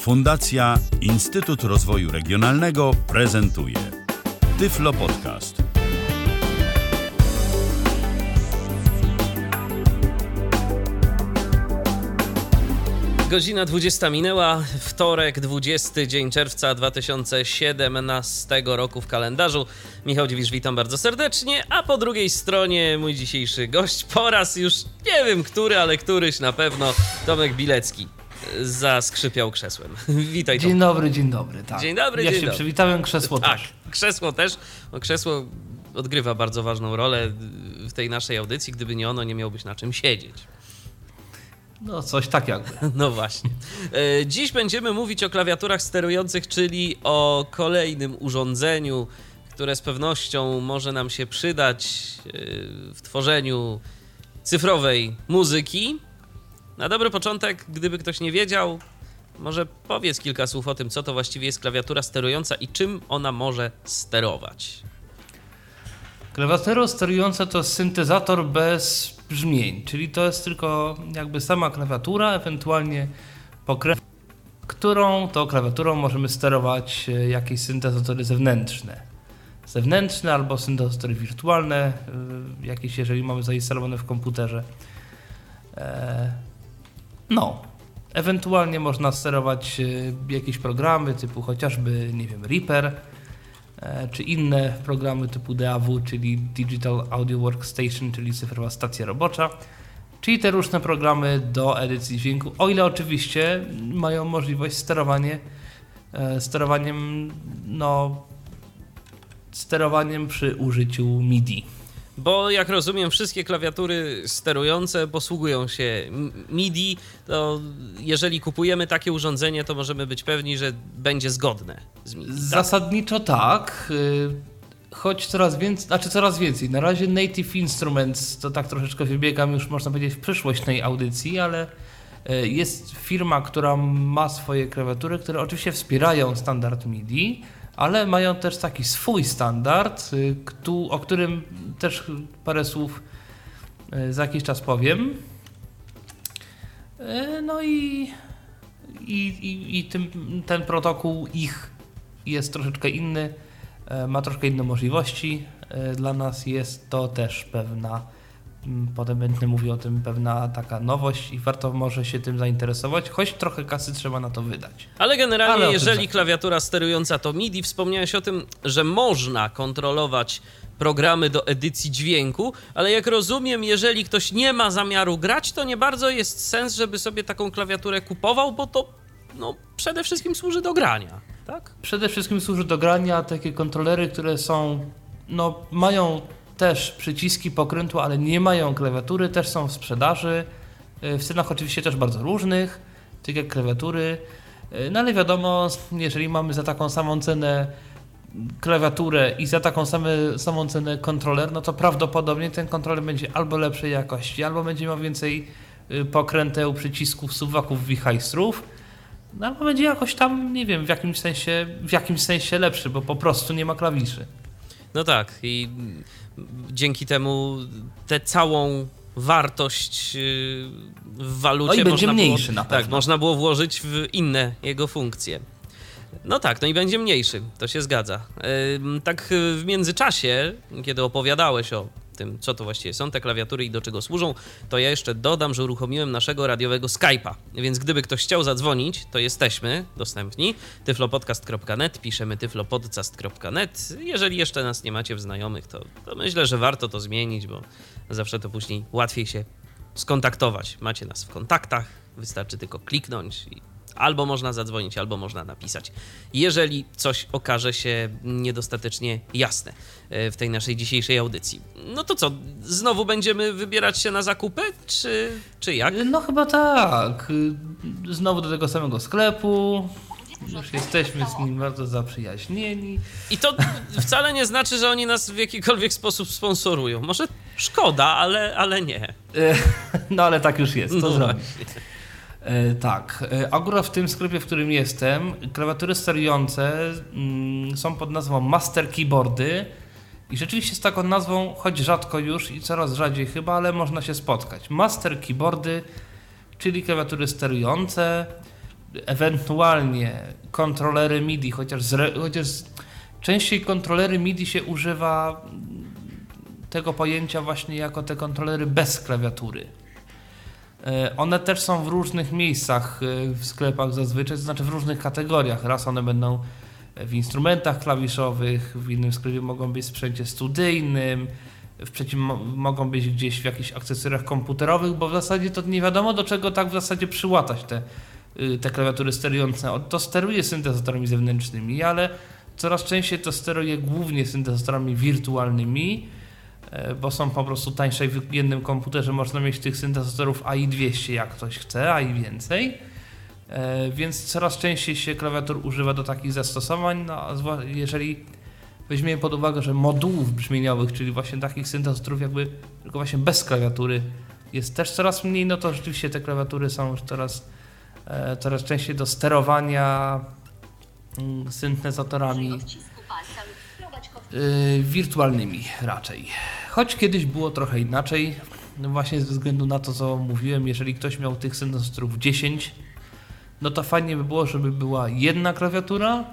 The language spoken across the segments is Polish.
Fundacja Instytut Rozwoju Regionalnego prezentuje Tyflo Podcast. Godzina 20 minęła, wtorek, 20 dzień czerwca 2017 roku w kalendarzu. Michał Dziwisz, witam bardzo serdecznie, a po drugiej stronie mój dzisiejszy gość, po raz już nie wiem który, ale któryś na pewno, Tomek Bilecki. Zaskrzypiał krzesłem. Witaj. Dzień Tomek. dobry, dzień dobry. Tak. Dzień dobry, ja dzień się dobry. przywitałem, krzesło Tak, też. krzesło też. bo krzesło odgrywa bardzo ważną rolę w tej naszej audycji. Gdyby nie ono, nie miałbyś na czym siedzieć. No coś tak jakby. No właśnie. E, Dziś będziemy mówić o klawiaturach sterujących, czyli o kolejnym urządzeniu, które z pewnością może nam się przydać e, w tworzeniu cyfrowej muzyki. Na dobry początek, gdyby ktoś nie wiedział, może powiedz kilka słów o tym, co to właściwie jest klawiatura sterująca i czym ona może sterować. Klawiatura sterująca to syntezator bez brzmień, czyli to jest tylko jakby sama klawiatura, ewentualnie pokrętła, którą to klawiaturą możemy sterować e, jakieś syntezatory zewnętrzne. Zewnętrzne albo syntezatory wirtualne, e, jakieś jeżeli mamy zainstalowane w komputerze. No, ewentualnie można sterować e, jakieś programy typu chociażby, nie wiem, Reaper, e, czy inne programy typu DAW, czyli Digital Audio Workstation, czyli cyfrowa stacja robocza, czyli te różne programy do edycji dźwięku, o ile oczywiście mają możliwość sterowanie, e, sterowaniem, no, sterowaniem przy użyciu MIDI. Bo jak rozumiem, wszystkie klawiatury sterujące posługują się MIDI, to jeżeli kupujemy takie urządzenie, to możemy być pewni, że będzie zgodne z MIDI. Tak? Zasadniczo tak, y, choć coraz więcej, znaczy coraz więcej. Na razie Native Instruments, to tak troszeczkę wybiegam już można powiedzieć w przyszłość tej audycji, ale y, jest firma, która ma swoje klawiatury, które oczywiście wspierają standard MIDI, ale mają też taki swój standard, y, o którym też parę słów y, za jakiś czas powiem. Y, No i, i, i, i tym, ten protokół ich jest troszeczkę inny, ma troszkę inne możliwości. Dla nas jest to też pewna, potem będę mówił o tym, pewna taka nowość i warto może się tym zainteresować, choć trochę kasy trzeba na to wydać. Ale generalnie, Ale jeżeli klawiatura sterująca to MIDI, wspomniałeś o tym, że można kontrolować programy do edycji dźwięku, ale jak rozumiem, jeżeli ktoś nie ma zamiaru grać, to nie bardzo jest sens, żeby sobie taką klawiaturę kupował, bo to no, przede wszystkim służy do grania, tak? Przede wszystkim służy do grania takie kontrolery, które są, no mają też przyciski pokrętła, ale nie mają klawiatury, też są w sprzedaży, e, w cenach oczywiście też bardzo różnych, tak jak klawiatury. E, No ale wiadomo, jeżeli mamy za taką samą cenę klawiaturę i za taką same, samą cenę kontroler, no to prawdopodobnie ten kontroler będzie albo lepszej jakości, albo będzie miał więcej y, pokręteł, przycisków, suwaków, wichajstrów, no albo będzie jakoś tam, nie wiem, w jakimś sensie, w jakimś sensie lepszy, bo po prostu nie ma klawiszy. No tak, i dzięki temu tę całą wartość yy, w walucie No i będzie można mniejszy było, Tak, można było włożyć w inne jego funkcje. No tak, no i będzie mniejszy, to się zgadza. Tak y, w międzyczasie, kiedy opowiadałeś o tym, co to właściwie są te klawiatury i do czego służą, to ja jeszcze dodam, że uruchomiłem naszego radiowego Skype'a. Więc gdyby ktoś chciał zadzwonić, to jesteśmy dostępni. tyflopodcast.net, piszemy tyflopodcast.net. Jeżeli jeszcze nas nie macie w znajomych, to, to myślę, że warto to zmienić, bo zawsze to później łatwiej się skontaktować. Macie nas w kontaktach, wystarczy tylko kliknąć i albo można zadzwonić, albo można napisać. Jeżeli coś okaże się niedostatecznie jasne e, w tej naszej dzisiejszej audycji. No to co, znowu będziemy wybierać się na zakupy, czy, czy jak? No chyba tak. Znowu do tego samego sklepu. Już jesteśmy z nim bardzo zaprzyjaźnieni. I to wcale nie znaczy, że oni nas w jakikolwiek sposób sponsorują. Może szkoda, ale, ale nie. E, No ale tak już jest, to No zrobić. E, Tak, E, akurat w tym sklepie, w którym jestem, klawiatury sterujące mm, są pod nazwą Master Keyboardy i rzeczywiście z taką nazwą, choć rzadko już i coraz rzadziej chyba, ale można się spotkać. Master Keyboardy, czyli klawiatury sterujące, ewentualnie kontrolery MIDI, chociaż, chociaż częściej kontrolery MIDI się używa tego pojęcia właśnie jako te kontrolery bez klawiatury. E, one też są w różnych miejscach e, w sklepach zazwyczaj, to znaczy w różnych kategoriach. Raz one będą w instrumentach klawiszowych, w innym sklepie mogą być w sprzęcie studyjnym, w trzecim mogą być gdzieś w jakichś akcesoriach komputerowych, bo w zasadzie to nie wiadomo do czego tak w zasadzie przyłatać te, y, te klawiatury sterujące. To steruje syntezatorami zewnętrznymi, ale coraz częściej to steruje głównie syntezatorami wirtualnymi, e, bo są po prostu tańsze w jednym komputerze można mieć tych syntezatorów AI200 jak ktoś chce, a i więcej. E, więc coraz częściej się klawiatur używa do takich zastosowań, no, jeżeli weźmiemy pod uwagę, że modułów brzmieniowych, czyli właśnie takich syntezatorów jakby tylko właśnie bez klawiatury jest też coraz mniej, no to rzeczywiście te klawiatury są już coraz, e, coraz częściej do sterowania mm, syntezatorami wirtualnymi raczej. Choć kiedyś było trochę inaczej, no właśnie ze względu na to, co mówiłem, jeżeli ktoś miał tych syntezatorów 10, no to fajnie by było, żeby była jedna klawiatura,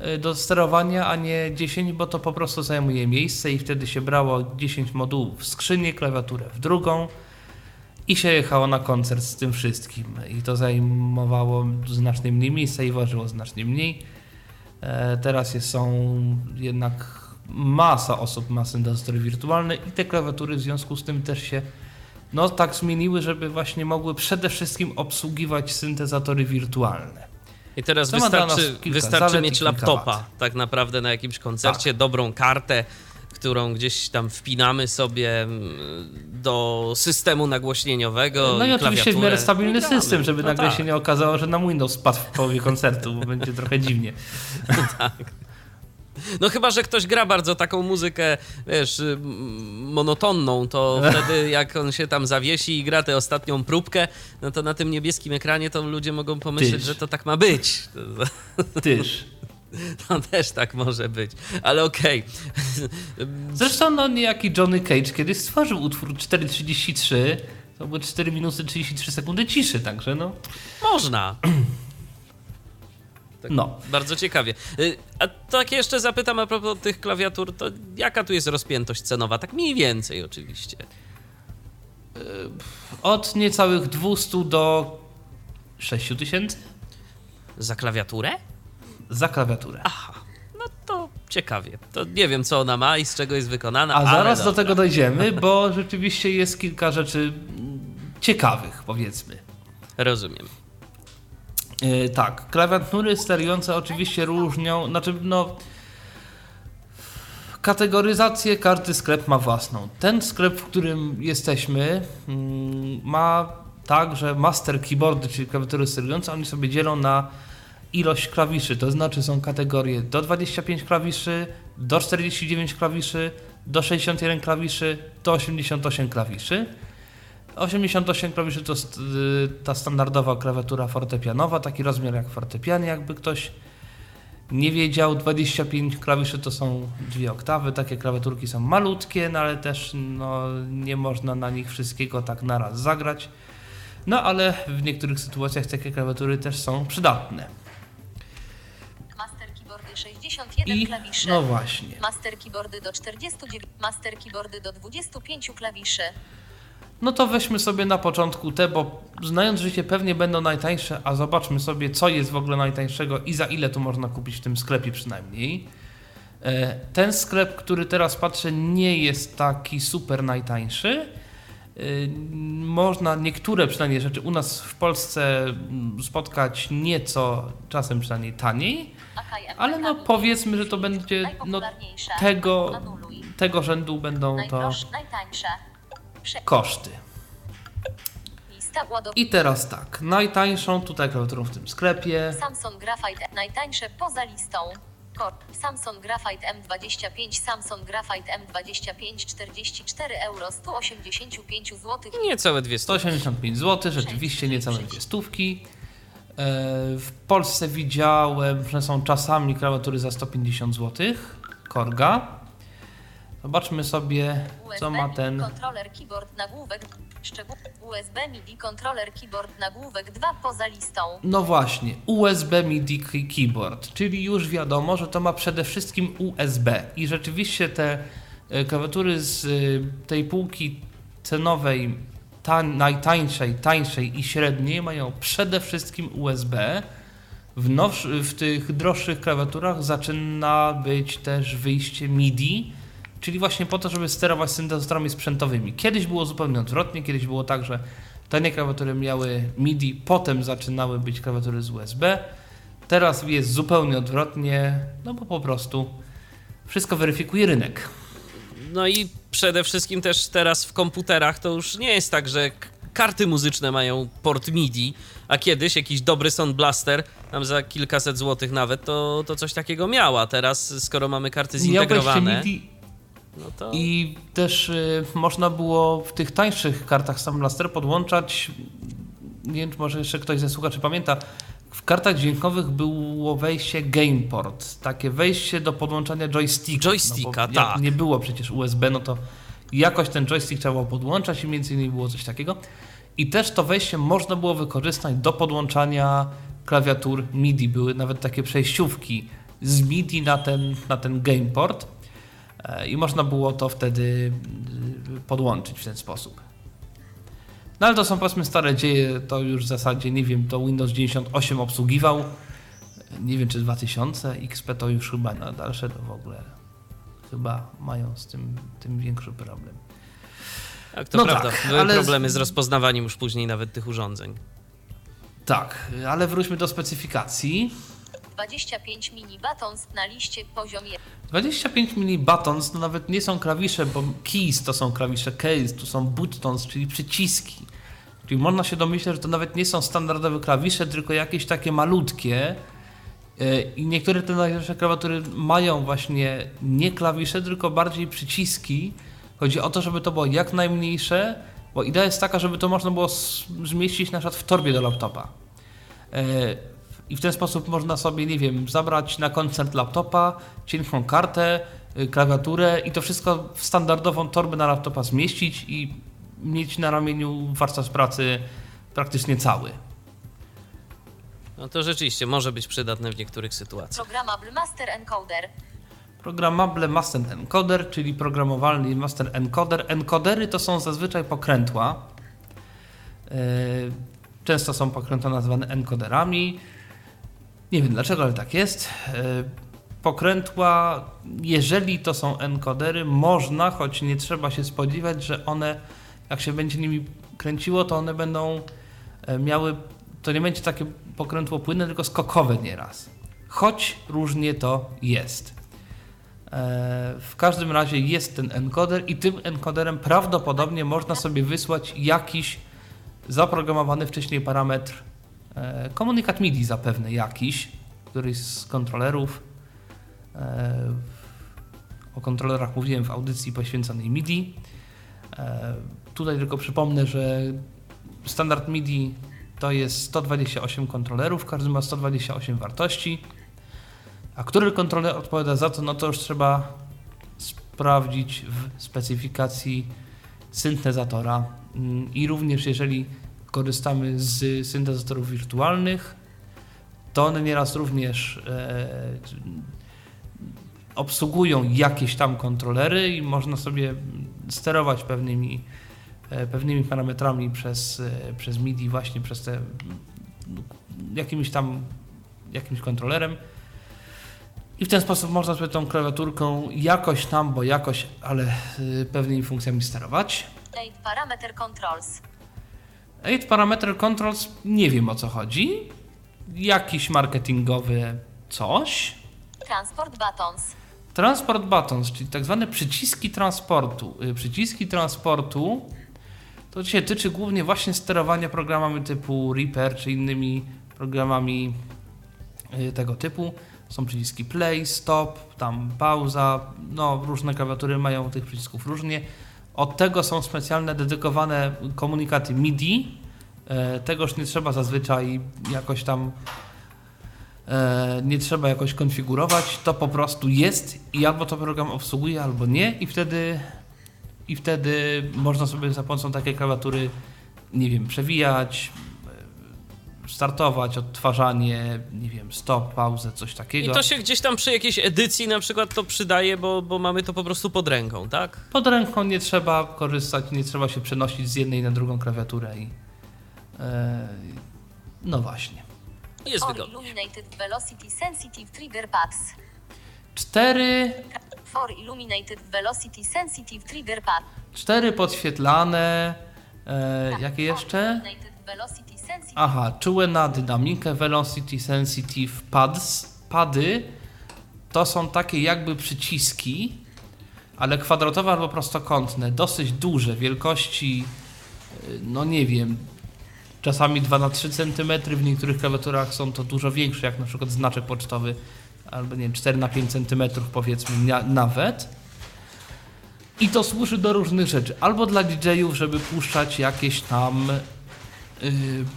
Y, do sterowania, a nie 10, bo to po prostu zajmuje miejsce i wtedy się brało 10 modułów w skrzynię, klawiaturę w drugą i się jechało na koncert z tym wszystkim. I to zajmowało znacznie mniej miejsca i ważyło znacznie mniej. E, teraz jest, są jednak masa osób ma syntezatory wirtualne i te klawiatury w związku z tym też się no tak zmieniły, żeby właśnie mogły przede wszystkim obsługiwać syntezatory wirtualne. I teraz wystarczy, wystarczy mieć laptopa tak naprawdę na jakimś koncercie, tak. dobrą kartę, którą gdzieś tam wpinamy sobie mm, do systemu nagłośnieniowego. No i, i oczywiście w miarę stabilny system, żeby no nagle tak. się nie okazało, że nam Windows spadł w połowie koncertu, bo będzie trochę dziwnie. tak. No chyba, że ktoś gra bardzo taką muzykę, wiesz, monotonną, to wtedy jak on się tam zawiesi i gra tę ostatnią próbkę, no to na tym niebieskim ekranie to ludzie mogą pomyśleć, Tyż. że to tak ma być. Tyż. No też tak może być, ale okej. Okay. Zresztą no niejaki Johnny Cage kiedyś stworzył utwór 4.33, to były 4 minuty 33 sekundy ciszy, także no. Można. Tak no. Bardzo ciekawie. Y, a tak jeszcze zapytam a propos tych klawiatur, to jaka tu jest rozpiętość cenowa? Tak mniej więcej oczywiście. Y, od niecałych 200 do 6000. Za klawiaturę? Za klawiaturę. Aha, no to ciekawie. To nie wiem, co ona ma i z czego jest wykonana. A zaraz do tego dojdziemy, bo rzeczywiście jest kilka rzeczy ciekawych, powiedzmy. Rozumiem. Yy, tak, klawiatury sterujące oczywiście różnią, znaczy no kategoryzację każdy sklep ma własną. Ten sklep, w którym jesteśmy yy, ma tak, że master keyboardy, czyli klawiatury sterujące, oni sobie dzielą na ilość klawiszy, to znaczy są kategorie do 25 klawiszy, do 49 klawiszy, do 61 klawiszy, do 88 klawiszy. 88 klawiszy to jest y, ta standardowa klawiatura fortepianowa, taki rozmiar jak fortepian, jakby ktoś nie wiedział. 25 klawiszy to są dwie oktawy, takie klawiaturki są malutkie, no ale też no, nie można na nich wszystkiego tak naraz zagrać. No ale w niektórych sytuacjach takie klawiatury też są przydatne. Master keyboardy 61 I, klawiszy. No właśnie. Master keyboardy do 49, master keyboardy do 25 klawiszy. No to weźmy sobie na początku te, bo znając życie pewnie będą najtańsze, a zobaczmy sobie, co jest w ogóle najtańszego i za ile tu można kupić w tym sklepie przynajmniej. E, ten sklep, który teraz patrzę, nie jest taki super najtańszy. E, można niektóre przynajmniej rzeczy u nas w Polsce mm, spotkać nieco, czasem przynajmniej taniej, ale no powiedzmy, że to będzie no, tego, tego rzędu będą to koszty. I teraz tak, najtańszą tutaj klawiaturą w tym sklepie. Samsung Graphite najtańsze poza listą. Samsung Graphite M25, Samsung Graphite M25 44 euro 185 zł. Niecałe dwie stówki. 185 zł, rzeczywiście niecałe dwie stówki. E, w Polsce widziałem, że są czasami klawiatury za 150 zł. Korga. Zobaczmy sobie, co ma MIDI ten. Kontroler keyboard nagłówek. Szczegół. USB MIDI kontroler keyboard nagłówek 2 poza listą. No właśnie, USB MIDI key- keyboard, czyli już wiadomo, że to ma przede wszystkim USB. I rzeczywiście te e, klawiatury z e, tej półki cenowej, tań, najtańszej, tańszej i średniej mają przede wszystkim USB. W, nowsz, w tych droższych klawiaturach zaczyna być też wyjście MIDI, czyli właśnie po to, żeby sterować syntezatorami sprzętowymi. Kiedyś było zupełnie odwrotnie, kiedyś było tak, że tanie klawiatury miały MIDI, potem zaczynały być klawiatury z USB. Teraz jest zupełnie odwrotnie, no bo po prostu wszystko weryfikuje rynek. No i przede wszystkim też teraz w komputerach to już nie jest tak, że karty muzyczne mają port MIDI, a kiedyś jakiś dobry Sound Blaster, tam za kilkaset złotych nawet, to, to coś takiego miała. Teraz, skoro mamy karty zintegrowane, MIDI no to... I też y, można było w tych tańszych kartach Sound Blaster podłączać, nie wiem, czy może jeszcze ktoś ze słuchaczy pamięta, w kartach dźwiękowych było wejście Gameport, takie wejście do podłączania joysticka. Joysticka, bo tak. Nie było przecież USB, no to jakoś ten joystick trzeba było podłączać i między innymi było coś takiego. I też to wejście można było wykorzystać do podłączania klawiatur MIDI. Były nawet takie przejściówki z MIDI na ten, na ten Gameport. E, i można było to wtedy y, podłączyć w ten sposób. No ale to są powiedzmy stare dzieje, to już w zasadzie nie wiem, to Windows 98 obsługiwał. Nie wiem czy 2000, XP to już chyba na dalsze to w ogóle chyba mają z tym, tym większy problem. Tak, to no prawda. tak, Były ale- problemy z rozpoznawaniem już później nawet tych urządzeń. Tak, ale wróćmy do specyfikacji. 25 mini buttons na liście poziom 1. 25 mini buttons to nawet nie są klawisze, bo keys to są klawisze keys, tu są buttons, czyli przyciski. Czyli można się domyśleć, że to nawet nie są standardowe klawisze, tylko jakieś takie malutkie. E, I niektóre te najlepsze klawiatury mają właśnie nie klawisze, tylko bardziej przyciski. Chodzi o to, żeby to było jak najmniejsze, bo idea jest taka, żeby to można było zmieścić na przykład w torbie do laptopa. E, I w ten sposób można sobie, nie wiem, zabrać na koncert laptopa, cienką kartę, y, klawiaturę i to wszystko w standardową torbę na laptopa zmieścić i mieć na ramieniu warsztat pracy praktycznie cały. No to rzeczywiście może być przydatne w niektórych sytuacjach. Programmable Master Encoder. Programmable Master Encoder, czyli programowalny Master Encoder. Encodery to są zazwyczaj pokrętła. Yy, Często są pokrętła nazywane encoderami. Nie wiem dlaczego, ale tak jest. Yy, Pokrętła, jeżeli to są encodery, można, choć nie trzeba się spodziewać, że one, jak się będzie nimi kręciło, to one będą e, miały, to nie będzie takie pokrętło płynne, tylko skokowe nieraz. Choć różnie to jest. E, W każdym razie jest ten encoder i tym encoderem prawdopodobnie można sobie wysłać jakiś zaprogramowany wcześniej parametr, e, komunikat MIDI zapewne jakiś, któryś z kontrolerów. E, O kontrolerach mówiłem w audycji poświęconej MIDI. E, Tutaj tylko przypomnę, że standard MIDI to jest 128 kontrolerów, każdy ma 128 wartości. A który kontroler odpowiada za to, no to już trzeba sprawdzić w specyfikacji syntezatora. Mm, I również jeżeli korzystamy z syntezatorów wirtualnych, to one nieraz również e, obsługują jakieś tam kontrolery i można sobie sterować pewnymi, e, pewnymi parametrami przez, e, przez MIDI, właśnie przez te jakimś tam jakimś kontrolerem. I w ten sposób można sobie tą klawiaturką jakoś tam, bo jakoś, ale y, pewnymi funkcjami sterować. 8 Parameter Controls. 8 Parameter Controls, nie wiem o co chodzi. Jakiś marketingowy coś. Transport Buttons. Transport buttons, czyli tak zwane przyciski transportu. Y, Przyciski transportu to się tyczy głównie właśnie sterowania programami typu Reaper czy innymi programami y, tego typu. Są przyciski play, stop, tam pauza, no różne klawiatury mają tych przycisków różnie. Od tego są specjalne dedykowane komunikaty MIDI. E, Tegoż nie trzeba zazwyczaj jakoś tam e, nie trzeba jakoś konfigurować, to po prostu jest i albo to program obsługuje, albo nie i wtedy, i wtedy można sobie za pomocą takiej klawiatury, nie wiem, przewijać, startować, odtwarzanie, nie wiem, stop, pauzę, coś takiego. I to się gdzieś tam przy jakiejś edycji na przykład to przydaje, bo, bo mamy to po prostu pod ręką, tak? Pod ręką nie trzeba korzystać, nie trzeba się przenosić z jednej na drugą klawiaturę i e, no właśnie. Jest wygodnie. Illuminated Velocity Sensitive Trigger Pads. Cztery, For Illuminated Velocity Sensitive Trigger Pad. cztery podświetlane, e, jakie jeszcze? Velocity Aha, czułe na dynamikę Velocity Sensitive Pads. Pady to są takie jakby przyciski, ale kwadratowe albo prostokątne, dosyć duże, wielkości, y, no nie wiem, czasami 2 na 3 cm, w niektórych klawiaturach są to dużo większe, jak na przykład znaczek pocztowy, albo nie wiem, 4 na 5 cm powiedzmy na- nawet. I to służy do różnych rzeczy. Albo dla DJ-ów, żeby puszczać jakieś tam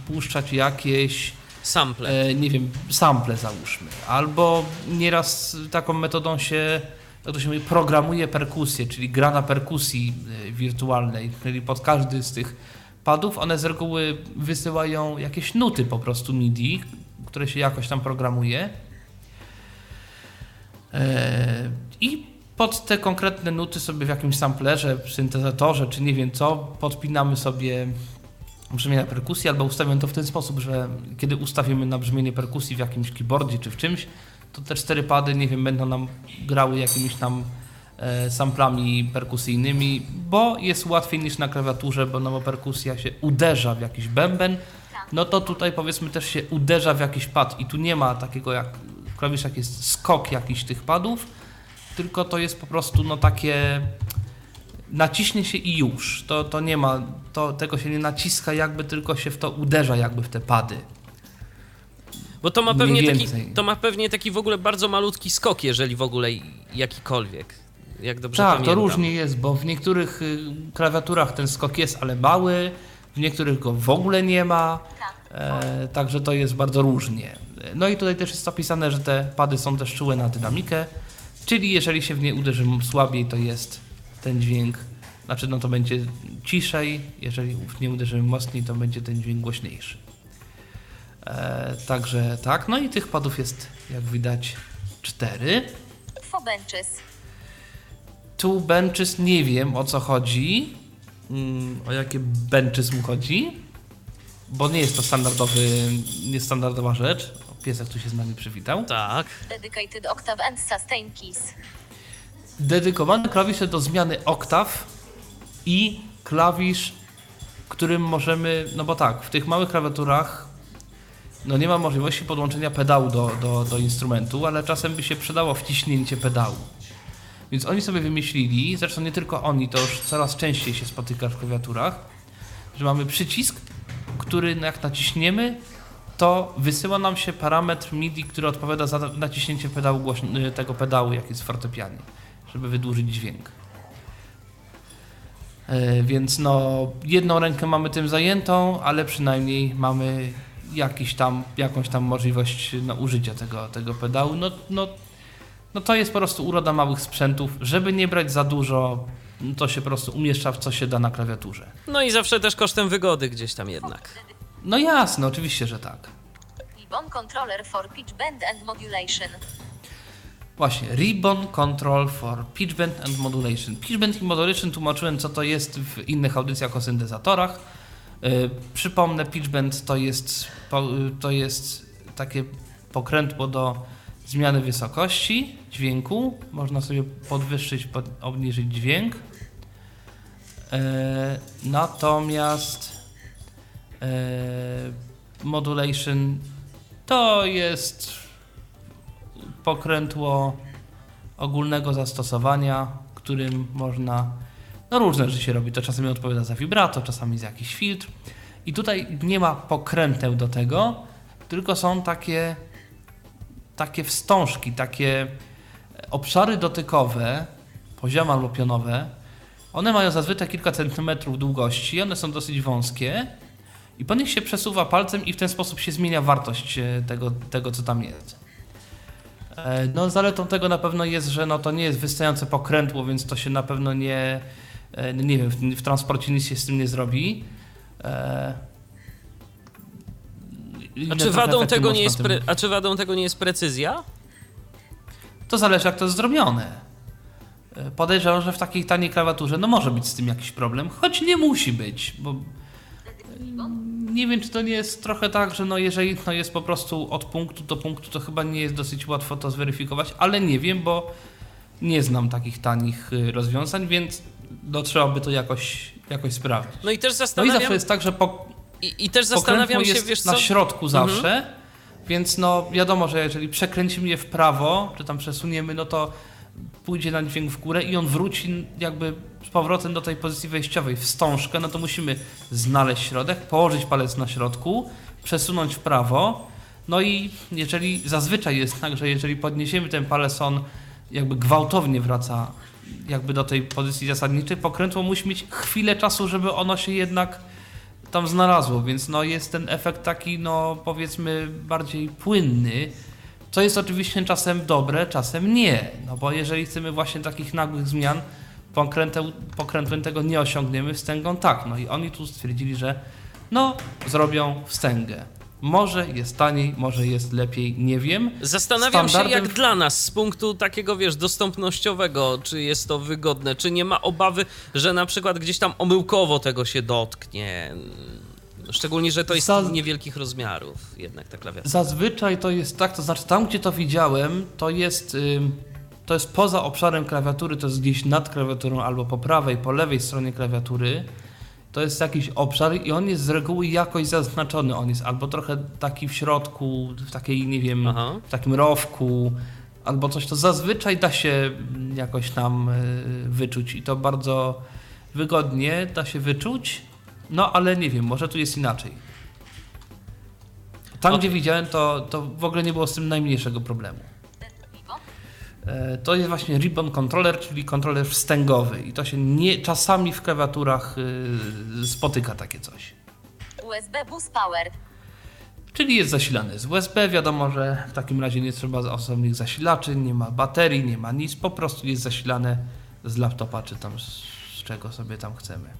puszczać jakieś, Sample. e, nie wiem, sample załóżmy. Albo nieraz taką metodą się, jak to się mówi, programuje perkusję, czyli gra na perkusji e, wirtualnej, czyli pod każdy z tych padów one z reguły wysyłają jakieś nuty po prostu MIDI, które się jakoś tam programuje. E, I pod te konkretne nuty sobie w jakimś samplerze, syntezatorze, czy nie wiem co, podpinamy sobie brzmienia perkusji, albo ustawiam to w ten sposób, że kiedy ustawimy na brzmienie perkusji w jakimś keyboardzie czy w czymś, to te cztery pady, nie wiem, będą nam grały jakimiś tam e, samplami perkusyjnymi, bo jest łatwiej niż na klawiaturze, bo no perkusja się uderza w jakiś bęben, no to tutaj powiedzmy też się uderza w jakiś pad i tu nie ma takiego jak w klawiszach jest skok jakiś tych padów, tylko to jest po prostu no takie naciśnie się i już. To, to nie ma, to, tego się nie naciska jakby, tylko się w to uderza jakby w te pady. Bo to ma, pewnie taki, to ma pewnie taki w ogóle bardzo malutki skok, jeżeli w ogóle jakikolwiek. Jak dobrze tak, pamiętam. to różnie jest, bo w niektórych y, klawiaturach ten skok jest, ale mały, w niektórych go w ogóle nie ma, e, także to jest bardzo różnie. No i tutaj też jest opisane, że te pady są też czułe na dynamikę, czyli jeżeli się w nie uderzy słabiej, to jest ten dźwięk, znaczy no to będzie ciszej, jeżeli nie uderzymy mocniej, to będzie ten dźwięk głośniejszy. E, także tak, no i tych padów jest, jak widać, cztery. For Benches. Two benches nie wiem o co chodzi. Mm, o jakie benches mu chodzi? Bo nie jest to standardowy, niestandardowa rzecz. O, piesek tu się z nami przywitał. Tak. Dedicated Octave and Sustain Keys. Dedykowany klawisze do zmiany oktaw i klawisz, którym możemy, no bo tak, w tych małych klawiaturach no nie ma możliwości podłączenia pedału do, do, do instrumentu, ale czasem by się przydało wciśnięcie pedału. Więc oni sobie wymyślili, zresztą nie tylko oni, to już coraz częściej się spotyka w klawiaturach, że mamy przycisk, który jak naciśniemy, to wysyła nam się parametr MIDI, który odpowiada za naciśnięcie pedału tego pedału, jak jest w fortepianie, żeby wydłużyć dźwięk. E, Więc no, jedną rękę mamy tym zajętą, ale przynajmniej mamy jakiś tam, jakąś tam możliwość no, użycia tego, tego pedału. No, no, no to jest po prostu uroda małych sprzętów. Żeby nie brać za dużo, to się po prostu umieszcza w co się da na klawiaturze. No i zawsze też kosztem wygody gdzieś tam jednak. No jasne, oczywiście, że tak. Controller for Pitch Bend and Modulation. Właśnie, Ribbon Control for Pitch Bend and Modulation. Pitch Bend i Modulation tłumaczyłem, co to jest w innych audycjach o syntezatorach. Yy, przypomnę, Pitch Bend to jest, y, to jest takie pokrętło do zmiany wysokości dźwięku. Można sobie podwyższyć, pod, obniżyć dźwięk. Yy, natomiast yy, Modulation to jest pokrętło ogólnego zastosowania, którym można no różne rzeczy się robi. To czasami odpowiada za vibrato, czasami za jakiś filtr. I tutaj nie ma pokręteł do tego, tylko są takie, takie wstążki, takie obszary dotykowe, poziome albo pionowe. One mają zazwyczaj kilka centymetrów długości, one są dosyć wąskie I po nich się przesuwa palcem i w ten sposób się zmienia wartość e, tego, tego co tam jest. E, No, zaletą tego na pewno jest, że no, to nie jest wystające pokrętło, więc to się na pewno nie, e, nie wiem, w, w transporcie nic się z tym nie zrobi. E, A czy, wadą tego nie jest pre... A czy wadą tego nie jest precyzja? To zależy, jak to jest zrobione. Podejrzewam, że w takiej taniej klawiaturze no może być z tym jakiś problem, choć nie musi być, bo nie wiem, czy to nie jest trochę tak, że no jeżeli no jest po prostu od punktu do punktu, to chyba nie jest dosyć łatwo to zweryfikować, ale nie wiem, bo nie znam takich tanich y, rozwiązań, więc no, trzeba by to jakoś, jakoś sprawdzić. No i też No i zastanawiam, zawsze jest tak, że po, i, i też zastanawiam się, jest wiesz na co? środku Mhm. zawsze, więc no wiadomo, że jeżeli przekręcimy je w prawo, czy tam przesuniemy, no to pójdzie na dźwięk w górę i on wróci jakby powrotem do tej pozycji wejściowej, wstążkę, no to musimy znaleźć środek, położyć palec na środku, przesunąć w prawo, no i jeżeli zazwyczaj jest tak, że jeżeli podniesiemy ten palec, on jakby gwałtownie wraca jakby do tej pozycji zasadniczej, pokrętło musi mieć chwilę czasu, żeby ono się jednak tam znalazło, więc no jest ten efekt taki, no powiedzmy bardziej płynny, co jest oczywiście czasem dobre, czasem nie, no bo jeżeli chcemy właśnie takich nagłych zmian, pokrętem, pokrętłem tego nie osiągniemy, wstęgą tak, no i oni tu stwierdzili, że no zrobią wstęgę. Może jest taniej, może jest lepiej, nie wiem. Zastanawiam się, Standardem- jak dla nas z punktu takiego, wiesz, dostępnościowego, czy jest to wygodne, czy nie ma obawy, że na przykład gdzieś tam omyłkowo tego się dotknie. Szczególnie, że to jest Za- niewielkich rozmiarów jednak ta klawiatura. Zazwyczaj to jest tak, to znaczy tam, gdzie to widziałem, to jest, ym, to jest poza obszarem klawiatury, to jest gdzieś nad klawiaturą albo po prawej, po lewej stronie klawiatury. To jest jakiś obszar i on jest z reguły jakoś zaznaczony. On jest albo trochę taki w środku, w takiej, nie wiem, Aha. w takim rowku, albo coś, to zazwyczaj da się jakoś tam y, wyczuć i to bardzo wygodnie da się wyczuć. No ale nie wiem, może tu jest inaczej. Tam, Okej. gdzie widziałem, to, to w ogóle nie było z tym najmniejszego problemu. E, To jest właśnie ribbon controller, czyli kontroler wstęgowy i to się nie, czasami w klawiaturach y, spotyka takie coś. USB Bus Power, Czyli jest zasilany z USB, wiadomo, że w takim razie nie trzeba osobnych zasilaczy, nie ma baterii, nie ma nic, po prostu jest zasilane z laptopa czy tam z, czego sobie tam chcemy.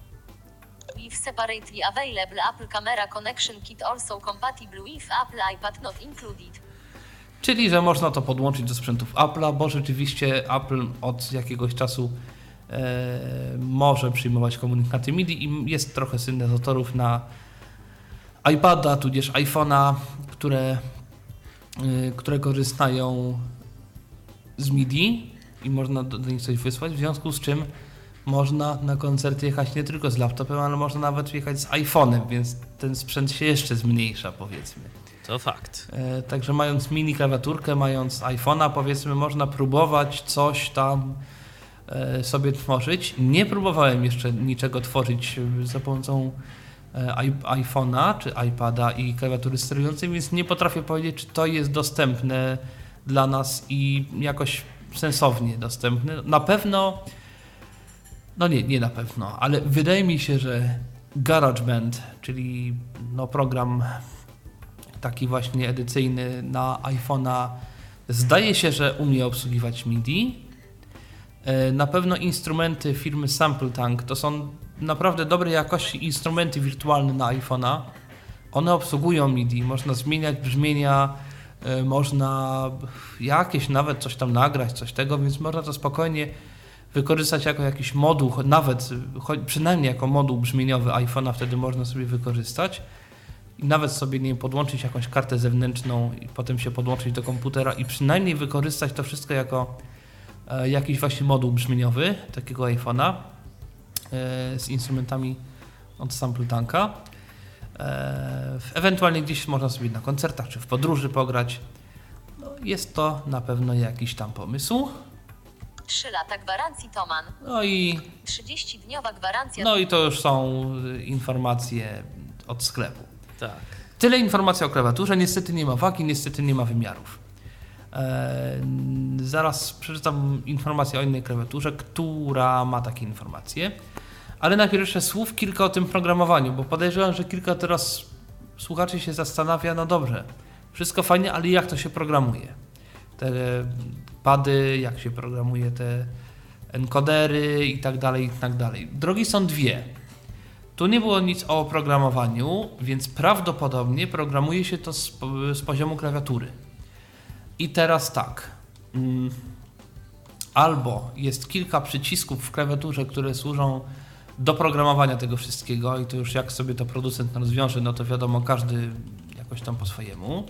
with separately available Apple Camera Connection Kit also compatible with Apple iPad not included. Czyli, że można to podłączyć do sprzętów Apple'a, bo rzeczywiście Apple od jakiegoś czasu e, może przyjmować komunikaty MIDI i jest trochę syntezatorów na iPada, tudzież iPhone'a, które, y, które korzystają z MIDI i można do, do nich coś wysłać, w związku z czym można na koncerty jechać nie tylko z laptopem, ale można nawet jechać z iPhone'em, więc ten sprzęt się jeszcze zmniejsza, powiedzmy. To fakt. E, Także mając mini klawiaturkę, mając iPhone'a, powiedzmy, można próbować coś tam e, sobie tworzyć. Nie próbowałem jeszcze niczego tworzyć e, za pomocą iPhone'a czy iPada i klawiatury sterującej, więc nie potrafię powiedzieć, czy to jest dostępne dla nas i jakoś sensownie dostępne. Na pewno, no nie, nie na pewno, ale wydaje mi się, że GarageBand, czyli no program taki właśnie edycyjny na iPhone'a. Zdaje się, że umie obsługiwać MIDI. E, Na pewno instrumenty firmy Sample Tank to są naprawdę dobrej jakości instrumenty wirtualne na iPhone'a. One obsługują MIDI, można zmieniać brzmienia, e, można jakieś nawet coś tam nagrać, coś tego, więc można to spokojnie wykorzystać jako jakiś moduł, nawet przynajmniej jako moduł brzmieniowy iPhone'a wtedy można sobie wykorzystać i nawet sobie nie podłączyć jakąś kartę zewnętrzną i potem się podłączyć do komputera i przynajmniej wykorzystać to wszystko jako e, jakiś właśnie moduł brzmieniowy takiego iPhone'a e, z instrumentami od Sample Tanka. E, ewentualnie gdzieś można sobie na koncertach czy w podróży pograć. No, jest to na pewno jakiś tam pomysł. 3 lata gwarancji Toman. No i, 30-dniowa gwarancja no i to już są y, informacje od sklepu. Tak. Tyle informacji o klawiaturze. Niestety nie ma wagi, niestety nie ma wymiarów. Eee, zaraz przeczytam informację o innej klawiaturze, która ma takie informacje. Ale najpierw jeszcze słów kilka o tym programowaniu, bo podejrzewam, że kilka teraz słuchaczy się zastanawia, no dobrze, wszystko fajnie, ale jak to się programuje? Te pady, jak się programuje te encodery i tak dalej, i tak dalej. Drogi są dwie. Tu nie było nic o oprogramowaniu, więc prawdopodobnie programuje się to z, z poziomu klawiatury. I teraz tak. Mm, Albo jest kilka przycisków w klawiaturze, które służą do programowania tego wszystkiego, i to już jak sobie to producent rozwiąże, no to wiadomo, każdy jakoś tam po swojemu.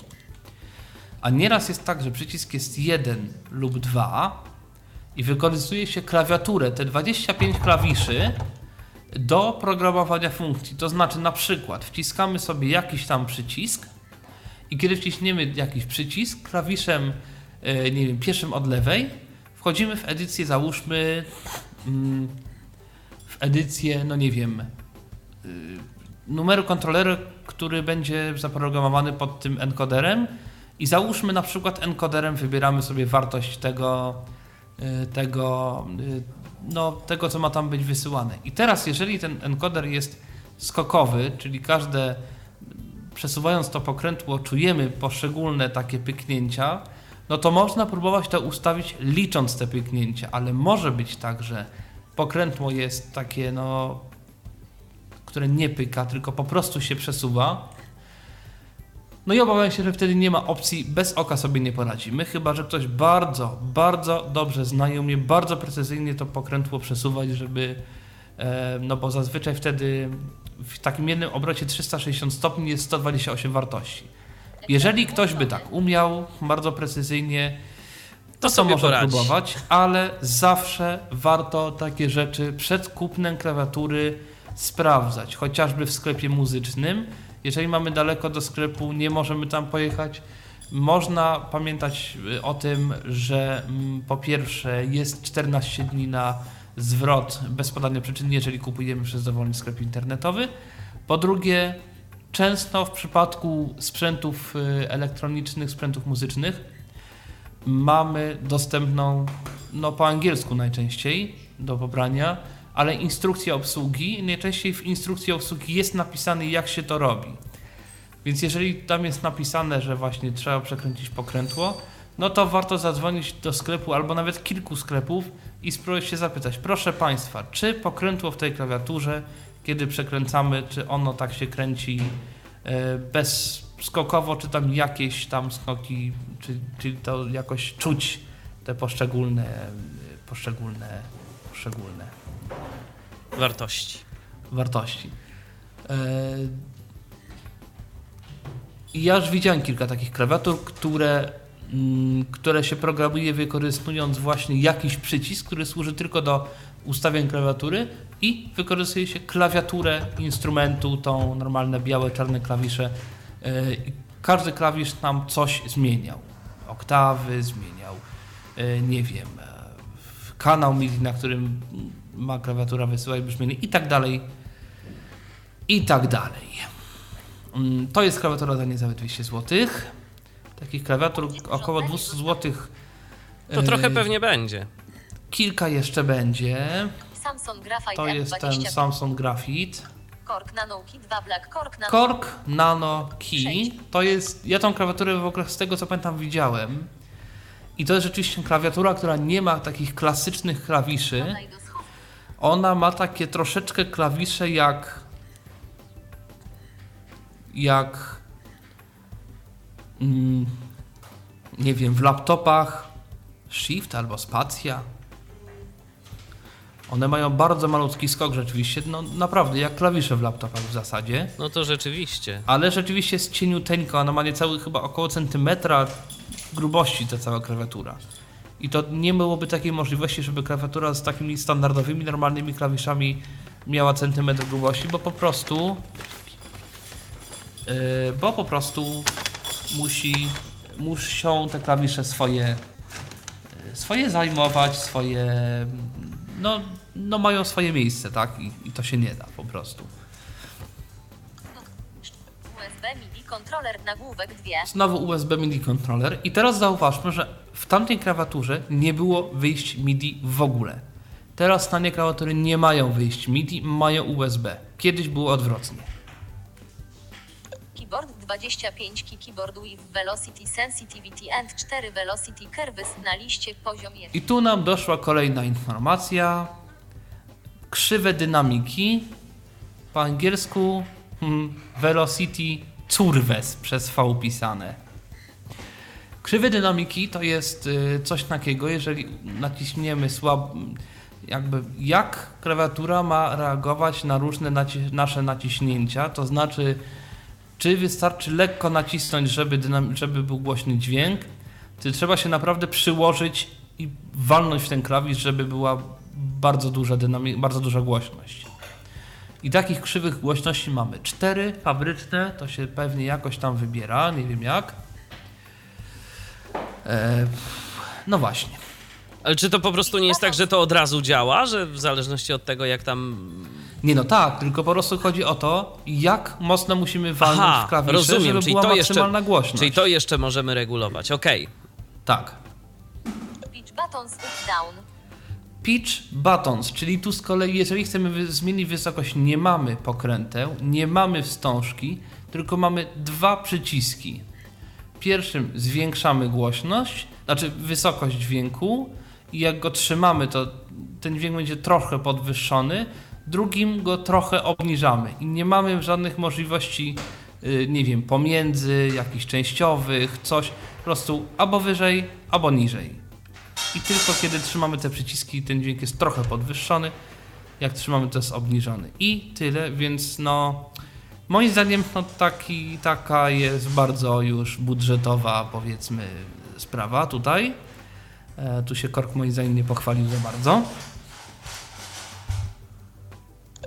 A nieraz jest tak, że przycisk jest jeden lub dwa i wykorzystuje się klawiaturę, te 25 klawiszy do programowania funkcji. To znaczy na przykład wciskamy sobie jakiś tam przycisk i kiedy wciśniemy jakiś przycisk klawiszem, e, nie wiem, pierwszym od lewej, wchodzimy w edycję, załóżmy mm, w edycję, no nie wiem, y, numeru kontrolera, który będzie zaprogramowany pod tym encoderem i załóżmy na przykład encoderem wybieramy sobie wartość tego, y, tego, no, tego co ma tam być wysyłane. I teraz jeżeli ten encoder jest skokowy, czyli każde przesuwając to pokrętło czujemy poszczególne takie pyknięcia, no to można próbować to ustawić licząc te pyknięcia, ale może być tak, że pokrętło jest takie, no, które nie pyka, tylko po prostu się przesuwa. No i obawiam się, że wtedy nie ma opcji, bez oka sobie nie poradzimy, chyba że ktoś bardzo, bardzo dobrze zna i umie bardzo precyzyjnie to pokrętło przesuwać, żeby, e, no bo zazwyczaj wtedy w takim jednym obrocie 360 stopni jest 128 wartości. Jeżeli ktoś by tak umiał bardzo precyzyjnie, to, To sobie może poradzi. próbować, ale zawsze warto takie rzeczy przed kupnem klawiatury sprawdzać, chociażby w sklepie muzycznym. Jeżeli mamy daleko do sklepu, nie możemy tam pojechać. Można pamiętać y, o tym, że mm, po pierwsze jest 14 dni na zwrot bez podania przyczyn, jeżeli kupujemy przez dowolny sklep internetowy. Po drugie, często w przypadku sprzętów y, elektronicznych, sprzętów muzycznych mamy dostępną, no po angielsku najczęściej, do pobrania, ale instrukcja obsługi, najczęściej w instrukcji obsługi jest napisane jak się to robi. Więc jeżeli tam jest napisane, że właśnie trzeba przekręcić pokrętło, no to warto zadzwonić do sklepu albo nawet kilku sklepów i spróbować się zapytać, proszę Państwa, czy pokrętło w tej klawiaturze, kiedy przekręcamy, czy ono tak się kręci e, bezskokowo, czy tam jakieś tam skoki, czy, czy to jakoś czuć te poszczególne, poszczególne, poszczególne Wartości. wartości. E, ja już widziałem kilka takich klawiatur, które, mm, które się programuje wykorzystując właśnie jakiś przycisk, który służy tylko do ustawień klawiatury i wykorzystuje się klawiaturę instrumentu, tą normalne białe, czarne klawisze. E, Każdy klawisz tam coś zmieniał. Oktawy zmieniał, e, nie wiem, kanał MIDI, na którym ma klawiatura wysyłać brzmienie i tak dalej, i tak dalej. Mm, To jest klawiatura za niecałe 200 zł. Takich klawiatur około 200 zł. To trochę pewnie będzie. Kilka jeszcze będzie. Samsung Graphite To jest ten M25 Samsung Graphite. Kork Nano Key 2 Black Kork Nano Korg Nano Key. To jest, ja tą klawiaturę w ogóle z tego co pamiętam widziałem. I to jest rzeczywiście klawiatura, która nie ma takich klasycznych klawiszy. Ona ma takie troszeczkę klawisze jak. Jak. Mm, nie wiem, w laptopach Shift albo Spacja. One mają bardzo malutki skok rzeczywiście, no naprawdę jak klawisze w laptopach w zasadzie. No to rzeczywiście. Ale rzeczywiście jest cieniuteńka, ona ma niecały chyba około centymetra grubości ta cała klawiatura. I to nie byłoby takiej możliwości, żeby klawiatura z takimi standardowymi, normalnymi klawiszami miała centymetr grubości, bo po prostu yy, bo po prostu musi, muszą te klawisze swoje swoje zajmować, swoje no, no mają swoje miejsce, tak? I, I to się nie da po prostu. USB MIDI kontroler nagłówek 2. Znowu USB MIDI controller i teraz zauważmy, że w tamtej klawiaturze nie było wyjść MIDI w ogóle. Teraz tanie klawiatury nie mają wyjść MIDI, mają USB. Kiedyś było odwrotnie. Keyboard 25 keyboard with velocity sensitivity and 4 velocity curves na liście poziomie. I tu nam doszła kolejna informacja. Krzywe dynamiki. Po angielsku hmm, velocity curves przez V pisane. Krzywe dynamiki to jest y, coś takiego, jeżeli naciśniemy słab, jakby jak klawiatura ma reagować na różne naci- nasze naciśnięcia, to znaczy czy wystarczy lekko nacisnąć, żeby, żeby był głośny dźwięk, czy trzeba się naprawdę przyłożyć i walnąć w ten klawisz, żeby była bardzo duża, bardzo duża głośność. I takich krzywych głośności mamy cztery fabryczne, to się pewnie jakoś tam wybiera, nie wiem jak. E, no właśnie. Ale czy to po prostu nie jest tak, że to od razu działa, że w zależności od tego, jak tam. Nie no tak, tylko po prostu chodzi o to, jak mocno musimy walnąć Aha, w klawisze, rozumiem, żeby czyli była to jeszcze- maksymalna głośność. Czyli to jeszcze możemy regulować. Okej. Tak. Pitch buttons down. Pitch buttons, czyli tu z kolei, jeżeli chcemy zmienić wysokość, nie mamy pokręteł, nie mamy wstążki, tylko mamy dwa przyciski. Pierwszym zwiększamy głośność, znaczy wysokość dźwięku i jak go trzymamy, to ten dźwięk będzie trochę podwyższony, drugim go trochę obniżamy i nie mamy żadnych możliwości, y, nie wiem, pomiędzy, jakichś częściowych, coś, po prostu albo wyżej, albo niżej. I tylko kiedy trzymamy te przyciski, ten dźwięk jest trochę podwyższony. Jak trzymamy, to jest obniżony. I tyle, więc no. Moim zdaniem no, taki, taka jest bardzo już budżetowa, powiedzmy, sprawa tutaj. E, tu się Kork moim zdaniem nie pochwalił za bardzo.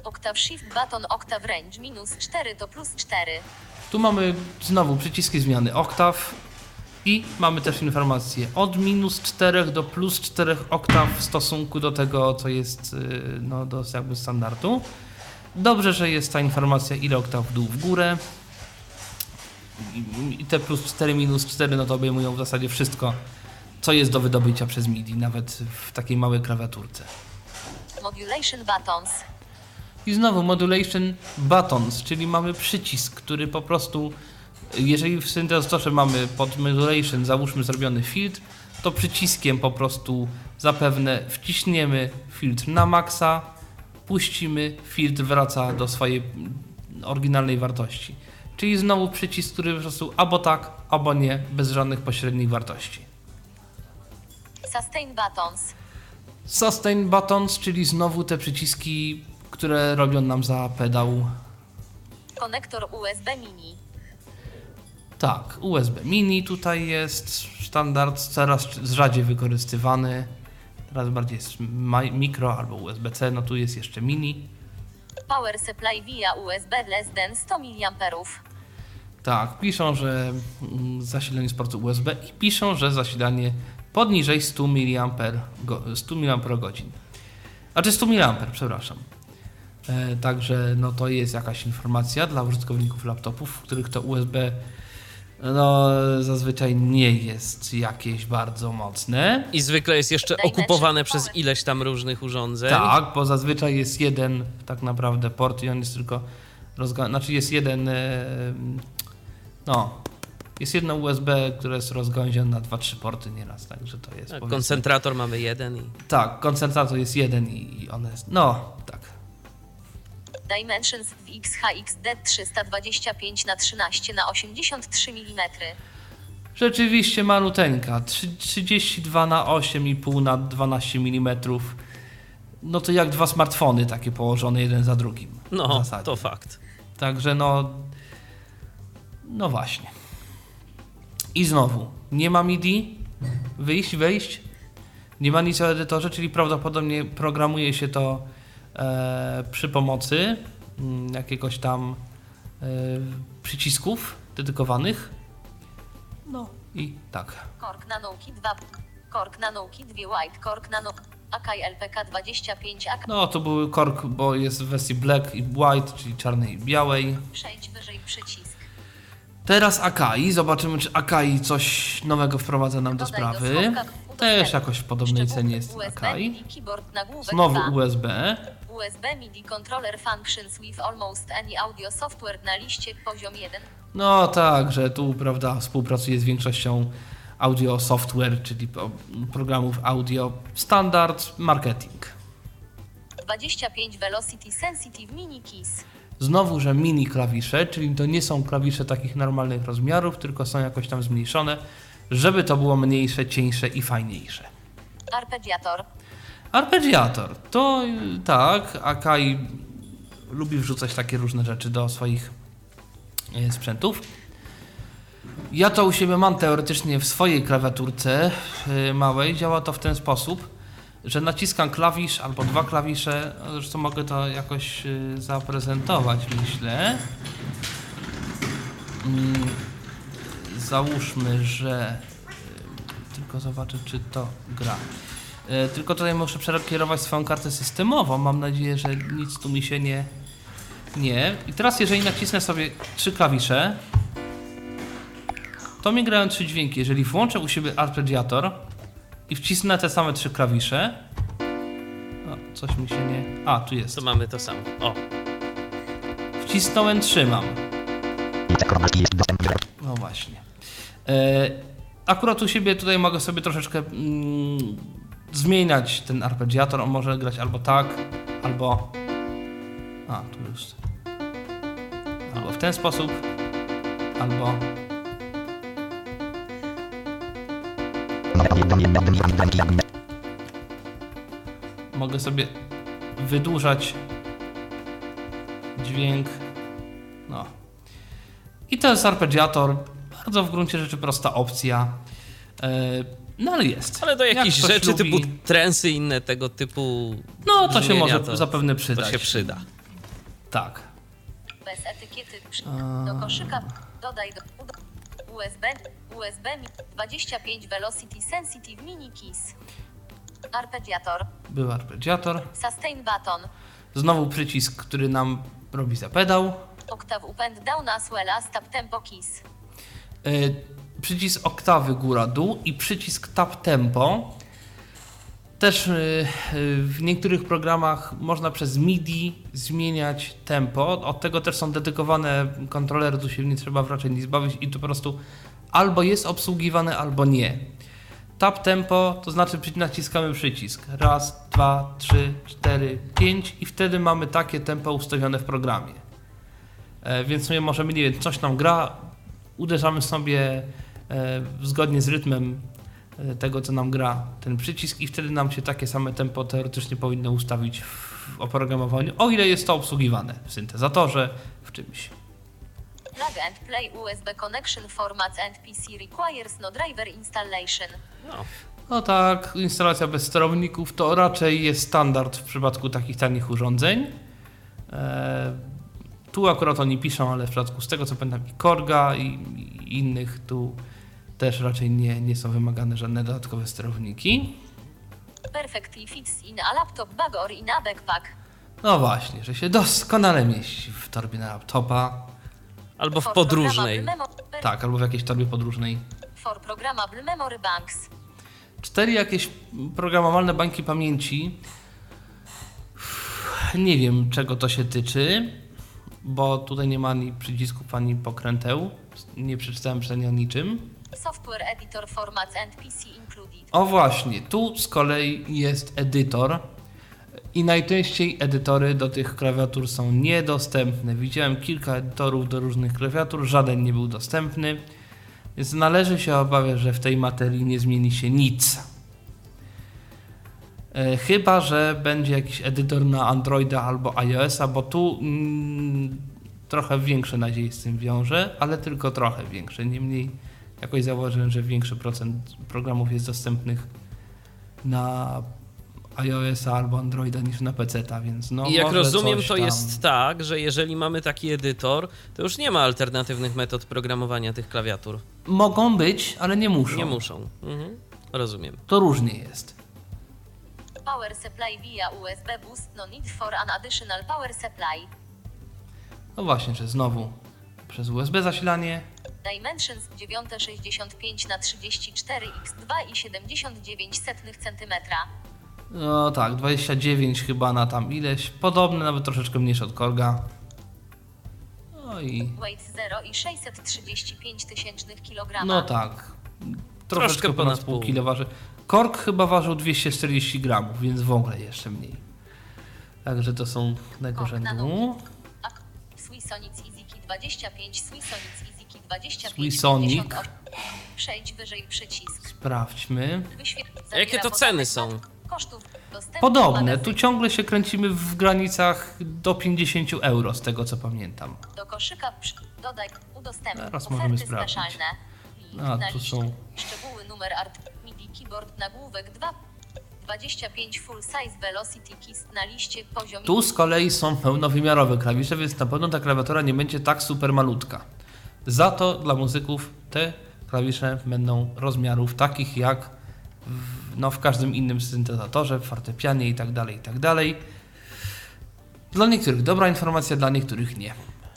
Octave shift button octave range minus 4 to plus 4. Tu mamy znowu przyciski zmiany oktaw i mamy też informację od minus 4 do plus 4 oktaw w stosunku do tego, co jest yy, no, do jakby standardu. Dobrze, że jest ta informacja, ile oktaw w dół, w górę. I- I te plus 4, minus 4, no to obejmują w zasadzie wszystko, co jest do wydobycia przez MIDI, nawet w takiej małej klawiaturce. Modulation buttons. I znowu modulation buttons, czyli mamy przycisk, który po prostu, jeżeli w syntezatorze mamy pod modulation, załóżmy zrobiony filtr, to przyciskiem po prostu zapewne wciśniemy filtr na maksa, puścimy, filtr wraca do swojej oryginalnej wartości. Czyli znowu przycisk, który po prostu albo tak, albo nie, bez żadnych pośrednich wartości. Sustain buttons. Sustain buttons, czyli znowu te przyciski, które robią nam za pedał Konektor USB mini. Tak, USB mini tutaj jest standard, coraz rzadziej wykorzystywany. Teraz bardziej jest mikro albo USB-C, no tu jest jeszcze mini. Power supply via USB less than 100 mA. Tak, piszą, że mm, zasilanie z portu USB i piszą, że zasilanie poniżej 100 mA, go, 100 mAh. Znaczy 100 mA, przepraszam. E, także no to jest jakaś informacja dla użytkowników laptopów, w których to USB no, zazwyczaj nie jest jakieś bardzo mocne. I zwykle jest jeszcze okupowane przez ileś tam różnych urządzeń. Tak, bo zazwyczaj jest jeden tak naprawdę port i on jest tylko rozga- znaczy jest jeden e, no jest jedno USB, które jest rozgałęzione na 2-3 porty nieraz, także to jest Tak, powiedzmy- koncentrator mamy jeden i. Tak, koncentrator jest jeden i, i one jest, no tak. Dimensions w XHXD 325 na 13 na 83 mm. Rzeczywiście maluteńka, trzy- 32 na 8,5 na 12 mm. No to jak dwa smartfony takie położone jeden za drugim. No, to fakt. Także no. No właśnie. I znowu, nie ma MIDI, wyjść, wejść. Nie ma nic o edytorze, czyli prawdopodobnie programuje się to przy pomocy mm, jakiegoś tam e, przycisków dedykowanych. No i tak. Kork Nanouki 2. Kork Nanouki 2 White. Kork Nano... Akai LPK 25 AK. No to były kork, bo jest w wersji black i white, czyli czarnej i białej. Przejdź wyżej przycisk. Teraz Akai. Zobaczymy, czy Akai coś nowego wprowadza nam do Dodaj do sprawy. słowka Też jakoś w podobnej cenie jest USB Akai. Znowu 2. USB. USB MIDI controller functions with almost any audio software na liście poziom 1. No tak, że tu prawda współpracuje z większością audio software, czyli programów audio standard marketing. 25 Velocity Sensitive Mini Keys. Znowu, że mini klawisze, czyli to nie są klawisze takich normalnych rozmiarów, tylko są jakoś tam zmniejszone, żeby to było mniejsze, cieńsze i fajniejsze. Arpeggiator. Arpeggiator. To tak, Akai lubi wrzucać takie różne rzeczy do swoich y, sprzętów. Ja to u siebie mam teoretycznie w swojej klawiaturce y, małej. Działa to w ten sposób, że naciskam klawisz albo dwa klawisze. Zresztą mogę to jakoś y, zaprezentować, myślę. Mm, Załóżmy, że tylko zobaczę, czy to gra. E, Tylko tutaj muszę przekierować swoją kartę systemową. Mam nadzieję, że nic tu mi się nie. Nie. I teraz, jeżeli nacisnę sobie trzy klawisze, to mi grają trzy dźwięki. Jeżeli włączę u siebie arpeggiator i wcisnę te same trzy klawisze. O, coś mi się nie. A, tu jest. To mamy to samo. O, Wcisnąłem, trzymam. No właśnie. E, akurat u siebie tutaj mogę sobie troszeczkę mm, zmieniać ten arpeggiator. On może grać albo tak, albo. A, tu już. Albo w ten sposób, albo. Mogę sobie wydłużać dźwięk. No. I to jest arpeggiator. Bardzo w gruncie rzeczy prosta opcja. E, No ale jest. ale do Jak jakichś ktoś rzeczy lubi- typu trensy inne tego typu. No to się może to, zapewne To przydać. się przyda. Tak. Bez etykiety. Przy... Do koszyka. Dodaj do. USB. USB Mi 25 Velocity Sensitive Mini Keys. Arpeggiator. Był arpeggiator. Sustain button. Znowu przycisk, który nam robi za pedał. Octave up and down as well as tap tempo keys. E, Przycisk oktawy góra-dół i przycisk tap tempo. Też e, e, w niektórych programach można przez MIDI zmieniać tempo. Od tego też są dedykowane kontrolery, tu się nie trzeba raczej nic bawić i to po prostu albo jest obsługiwane, albo nie. Tap tempo to znaczy naciskamy przycisk. Raz, dwa, trzy, cztery, pięć i wtedy mamy takie tempo ustawione w programie. E, Więc sobie możemy, nie wiem, coś nam gra, uderzamy sobie zgodnie z rytmem e, tego, co nam gra ten przycisk i wtedy nam się takie same tempo teoretycznie powinno ustawić w oprogramowaniu, o ile jest to obsługiwane w syntezatorze, w czymś. Plug and play USB connection formats and PC requires no driver installation. No, No tak, instalacja bez sterowników to raczej jest standard w przypadku takich tanich urządzeń. E, tu akurat oni piszą, ale w przypadku z tego co pamiętam i Korga i, i innych tu też raczej nie, nie są wymagane żadne dodatkowe sterowniki. Perfectly fits in a laptop bag or in a backpack. No właśnie, że się doskonale mieści w torbie na laptopa, albo w podróżnej. tak, albo w jakiejś torbie podróżnej. For programmable memory banks. Cztery jakieś programowalne bańki pamięci. Nie wiem, czego to się tyczy, bo tutaj nie ma ani przycisków, ani pokręteł. Nie przeczytałem przynajmniej o niczym. Software editor formats and PC included. O właśnie, tu z kolei jest edytor i najczęściej edytory do tych klawiatur są niedostępne. Widziałem kilka edytorów do różnych klawiatur, żaden nie był dostępny, więc należy się obawiać, że w tej materii nie zmieni się nic. E, Chyba, że będzie jakiś edytor na Androida albo iOS-a, bo tu mm, trochę większe nadzieje z tym wiąże, ale tylko trochę większe. Niemniej jakoś zauważyłem, że większy procent programów jest dostępnych na iOS-a albo Androida niż na PC-ta, więc no I jak rozumiem, to tam. jest tak, że jeżeli mamy taki edytor, to już nie ma alternatywnych metod programowania tych klawiatur. Mogą być, ale nie muszą. Nie muszą. Mhm. Rozumiem. To różnie jest. Power supply via USB boost no need for an additional power supply. No właśnie, że znowu przez USB zasilanie, Dimensions 965 na 34 x 2,79 cm. No tak, 29 chyba na tam ileś. Podobne, nawet troszeczkę mniejsze od Korga. No i. Weight 0,635 tysięcznych kg. No tak. Troszeczkę Troszkę ponad ponad pół kilo waży. Kork chyba ważył 240 gramów, więc w ogóle jeszcze mniej. Także to są tego rzędu. Swisonic Easy 25, Swisonic Easy 25, Swisonic. 58. Przejdź wyżej przycisk. Sprawdźmy. Jakie to ceny są? Podobne, tu ciągle się kręcimy w granicach do 50 euro, z tego co pamiętam. Do koszyka dodaj udostępnij Teraz możemy sprawdzić. A, tu są- Szczegóły numer art MIDI keyboard nagłówek 2 25 full size velocity keys na liście poziom Tu z kolei są pełnowymiarowe klawisze, więc na pewno ta klawiatura nie będzie tak super malutka. Za to dla muzyków te klawisze będą rozmiarów takich jak w, no, w każdym innym syntezatorze, w fortepianie i tak dalej, i tak dalej. Dla niektórych dobra informacja, dla niektórych nie.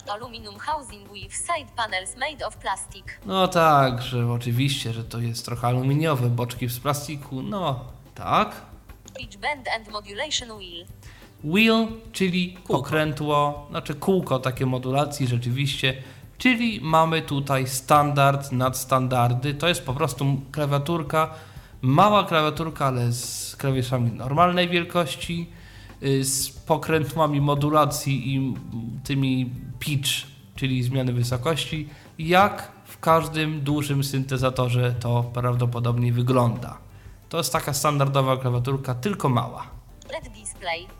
aluminum housing with side panels made of plastic. No tak, że oczywiście, że to jest trochę aluminiowe, boczki z plastiku, no tak. Pitch bend and modulation wheel. Wheel, czyli Kółko. pokrętło, znaczy kółko takie modulacji rzeczywiście, czyli mamy tutaj standard nad standardy. To jest po prostu klawiaturka, mała klawiaturka, ale z klawiszami normalnej wielkości, y, z pokrętłami modulacji i tymi pitch, czyli zmiany wysokości, jak w każdym dużym syntezatorze to prawdopodobnie wygląda. To jest taka standardowa klawiaturka, tylko mała. Display.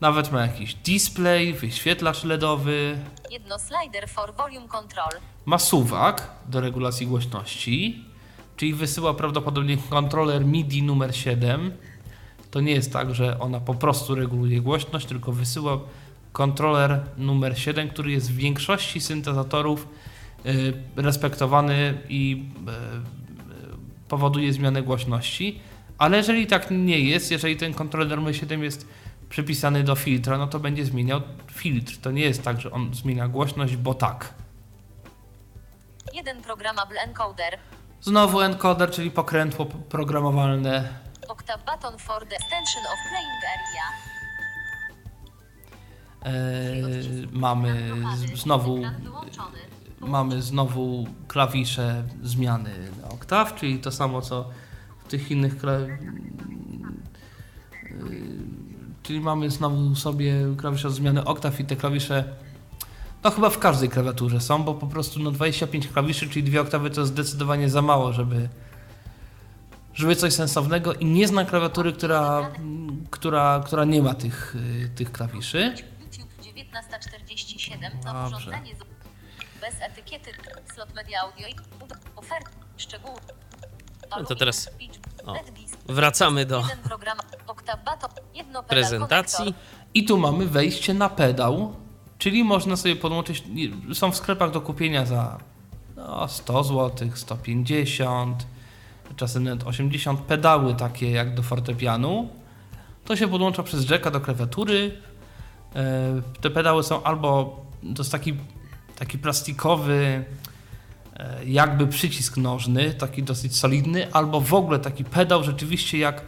Nawet ma jakiś display, wyświetlacz LEDowy, Jedno slider for volume control. ma suwak do regulacji głośności, czyli wysyła prawdopodobnie kontroler MIDI numer 7. To nie jest tak, że ona po prostu reguluje głośność, tylko wysyła kontroler numer 7, który jest w większości syntezatorów y, respektowany i y, y, powoduje zmianę głośności. Ale jeżeli tak nie jest, jeżeli ten kontroler numer 7 jest przypisany do filtra, no to będzie zmieniał filtr. To nie jest tak, że on zmienia głośność, bo tak. Jeden programmable encoder. Znowu encoder, czyli pokrętło programowalne. Octave button for the extension of playing area. Eee, mamy znowu mamy znowu klawisze zmiany oktaw, czyli to samo co w tych innych kla- czyli mamy znowu sobie klawisze zmiany oktaw i te klawisze no chyba w każdej klawiaturze są, bo po prostu no 25 klawiszy, czyli dwie oktawy to jest zdecydowanie za mało, żeby żeby coś sensownego i nie znam klawiatury, która, która, która nie ma tych, tych klawiszy. YouTube 1947 Dobrze. to urządzenie z... bez etykiety slot media audio i ofert szczegóły No to teraz- o. Wracamy do prezentacji. I tu mamy wejście na pedał, czyli można sobie podłączyć, są w sklepach do kupienia za no, 100 zł, 150, czasem nawet 80 pedały takie jak do fortepianu. To się podłącza przez jacka do klawiatury. E, Te pedały są albo, to jest taki, taki plastikowy jakby przycisk nożny, taki dosyć solidny, albo w ogóle taki pedał rzeczywiście jak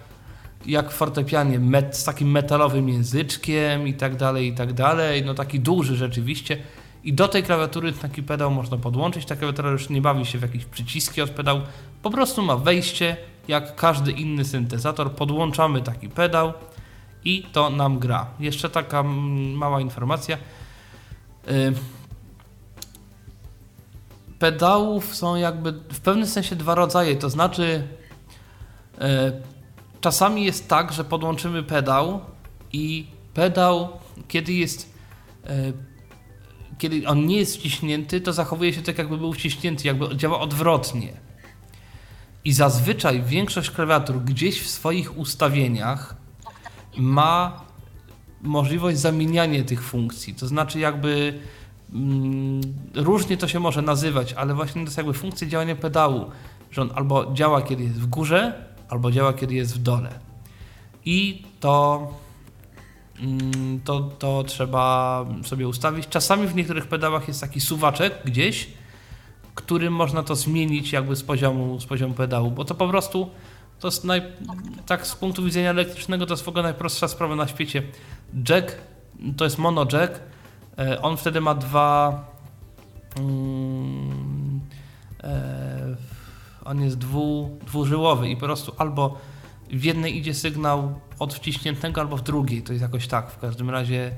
jak fortepianie met, z takim metalowym języczkiem i tak dalej, i tak dalej. No taki duży rzeczywiście. I do tej klawiatury taki pedał można podłączyć. Ta klawiatura już nie bawi się w jakieś przyciski od pedału. Po prostu ma wejście, jak każdy inny syntezator. Podłączamy taki pedał i to nam gra. Jeszcze taka mała informacja. Y, Pedałów są jakby w pewnym sensie dwa rodzaje, to znaczy y, Czasami jest tak, że podłączymy pedał i pedał, kiedy jest. e, Kiedy on nie jest wciśnięty, to zachowuje się tak, jakby był wciśnięty, jakby działa odwrotnie. I zazwyczaj większość klawiatur gdzieś w swoich ustawieniach ma możliwość zamieniania tych funkcji. To znaczy, jakby różnie to się może nazywać, ale właśnie to jest jakby funkcja działania pedału, że on albo działa, kiedy jest w górze, albo działa, kiedy jest w dole. I to, mm, to, to trzeba sobie ustawić. Czasami w niektórych pedałach jest taki suwaczek gdzieś, którym można to zmienić jakby z poziomu, z poziomu pedału, bo to po prostu to jest naj, tak z punktu widzenia elektrycznego to jest w ogóle najprostsza sprawa na świecie. Jack, to jest mono jack, on wtedy ma dwa mm, e, on jest dwu, dwużyłowy i po prostu albo w jednej idzie sygnał od wciśniętego, albo w drugiej, to jest jakoś tak, w każdym razie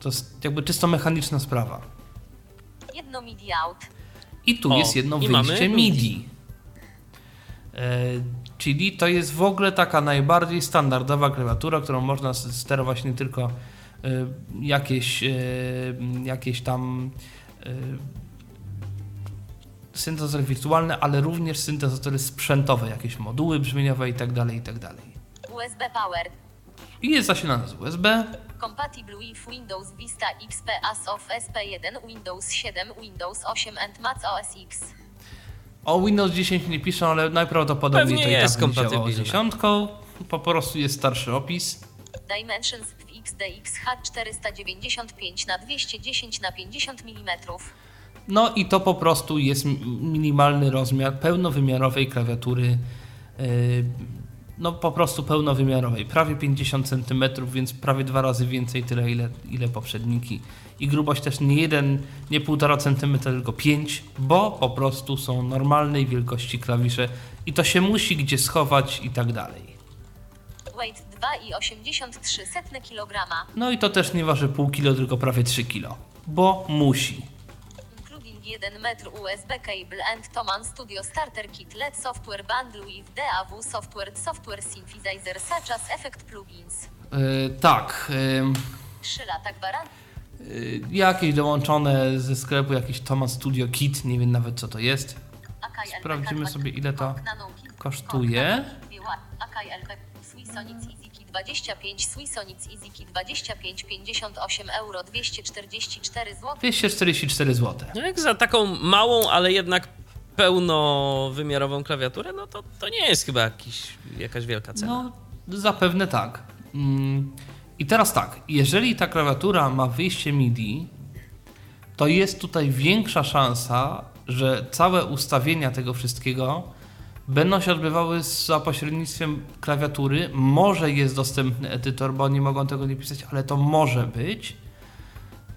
to jest jakby czysto mechaniczna sprawa. Jedno MIDI out. I tu O, jest jedno wyjście MIDI. MIDI. E, czyli to jest w ogóle taka najbardziej standardowa klawiatura, którą można sterować nie tylko e, jakieś, e, jakieś tam e, syntezatory wirtualne, ale również syntezatory sprzętowe, jakieś moduły brzmieniowe itd. itd. USB power. I jest zasilane z USB. Compatible with Windows Vista XP as of SP1, Windows 7, Windows 8 and Mac OS X. O Windows 10 nie piszą, ale najprawdopodobniej Pewnie to i tak jest z kompatybilne. dziesiątką. Po prostu jest starszy opis. Dimensions w XDXH 495 na 210 na 50 mm. No i to po prostu jest minimalny rozmiar pełnowymiarowej klawiatury. yy, No po prostu pełnowymiarowej. Prawie 50 cm, więc prawie dwa razy więcej tyle, ile, ile poprzedniki. I grubość też nie 1, nie 1,5 cm, tylko 5, bo po prostu są normalnej wielkości klawisze i to się musi gdzie schować i tak dalej. Weight 2,83 kg. No i to też nie waży pół kilo, tylko prawie 3 kilo, bo musi. Including 1 metr USB cable and Toman Studio Starter Kit LED Software Bundle with DAW Software Software Synthesizer such as Effect Plugins. Yy, tak. Yy, 3 lata gwarancji. yy, jakieś dołączone ze sklepu, jakiś Thomas Studio Kit, nie wiem nawet co to jest. Sprawdzimy sobie, ile to kosztuje. Swisonic EasyKey 25 Swisonic EasyKey 25 58 euro 244 zł 244 zł. No jak za taką małą, ale jednak pełnowymiarową klawiaturę, no to, to nie jest chyba jakiś, jakaś wielka cena. No, zapewne tak. Mm, I teraz tak, jeżeli ta klawiatura ma wyjście MIDI, to jest tutaj większa szansa, że całe ustawienia tego wszystkiego będą się odbywały za pośrednictwem klawiatury. Może jest dostępny edytor, bo oni mogą tego nie pisać, ale to może być.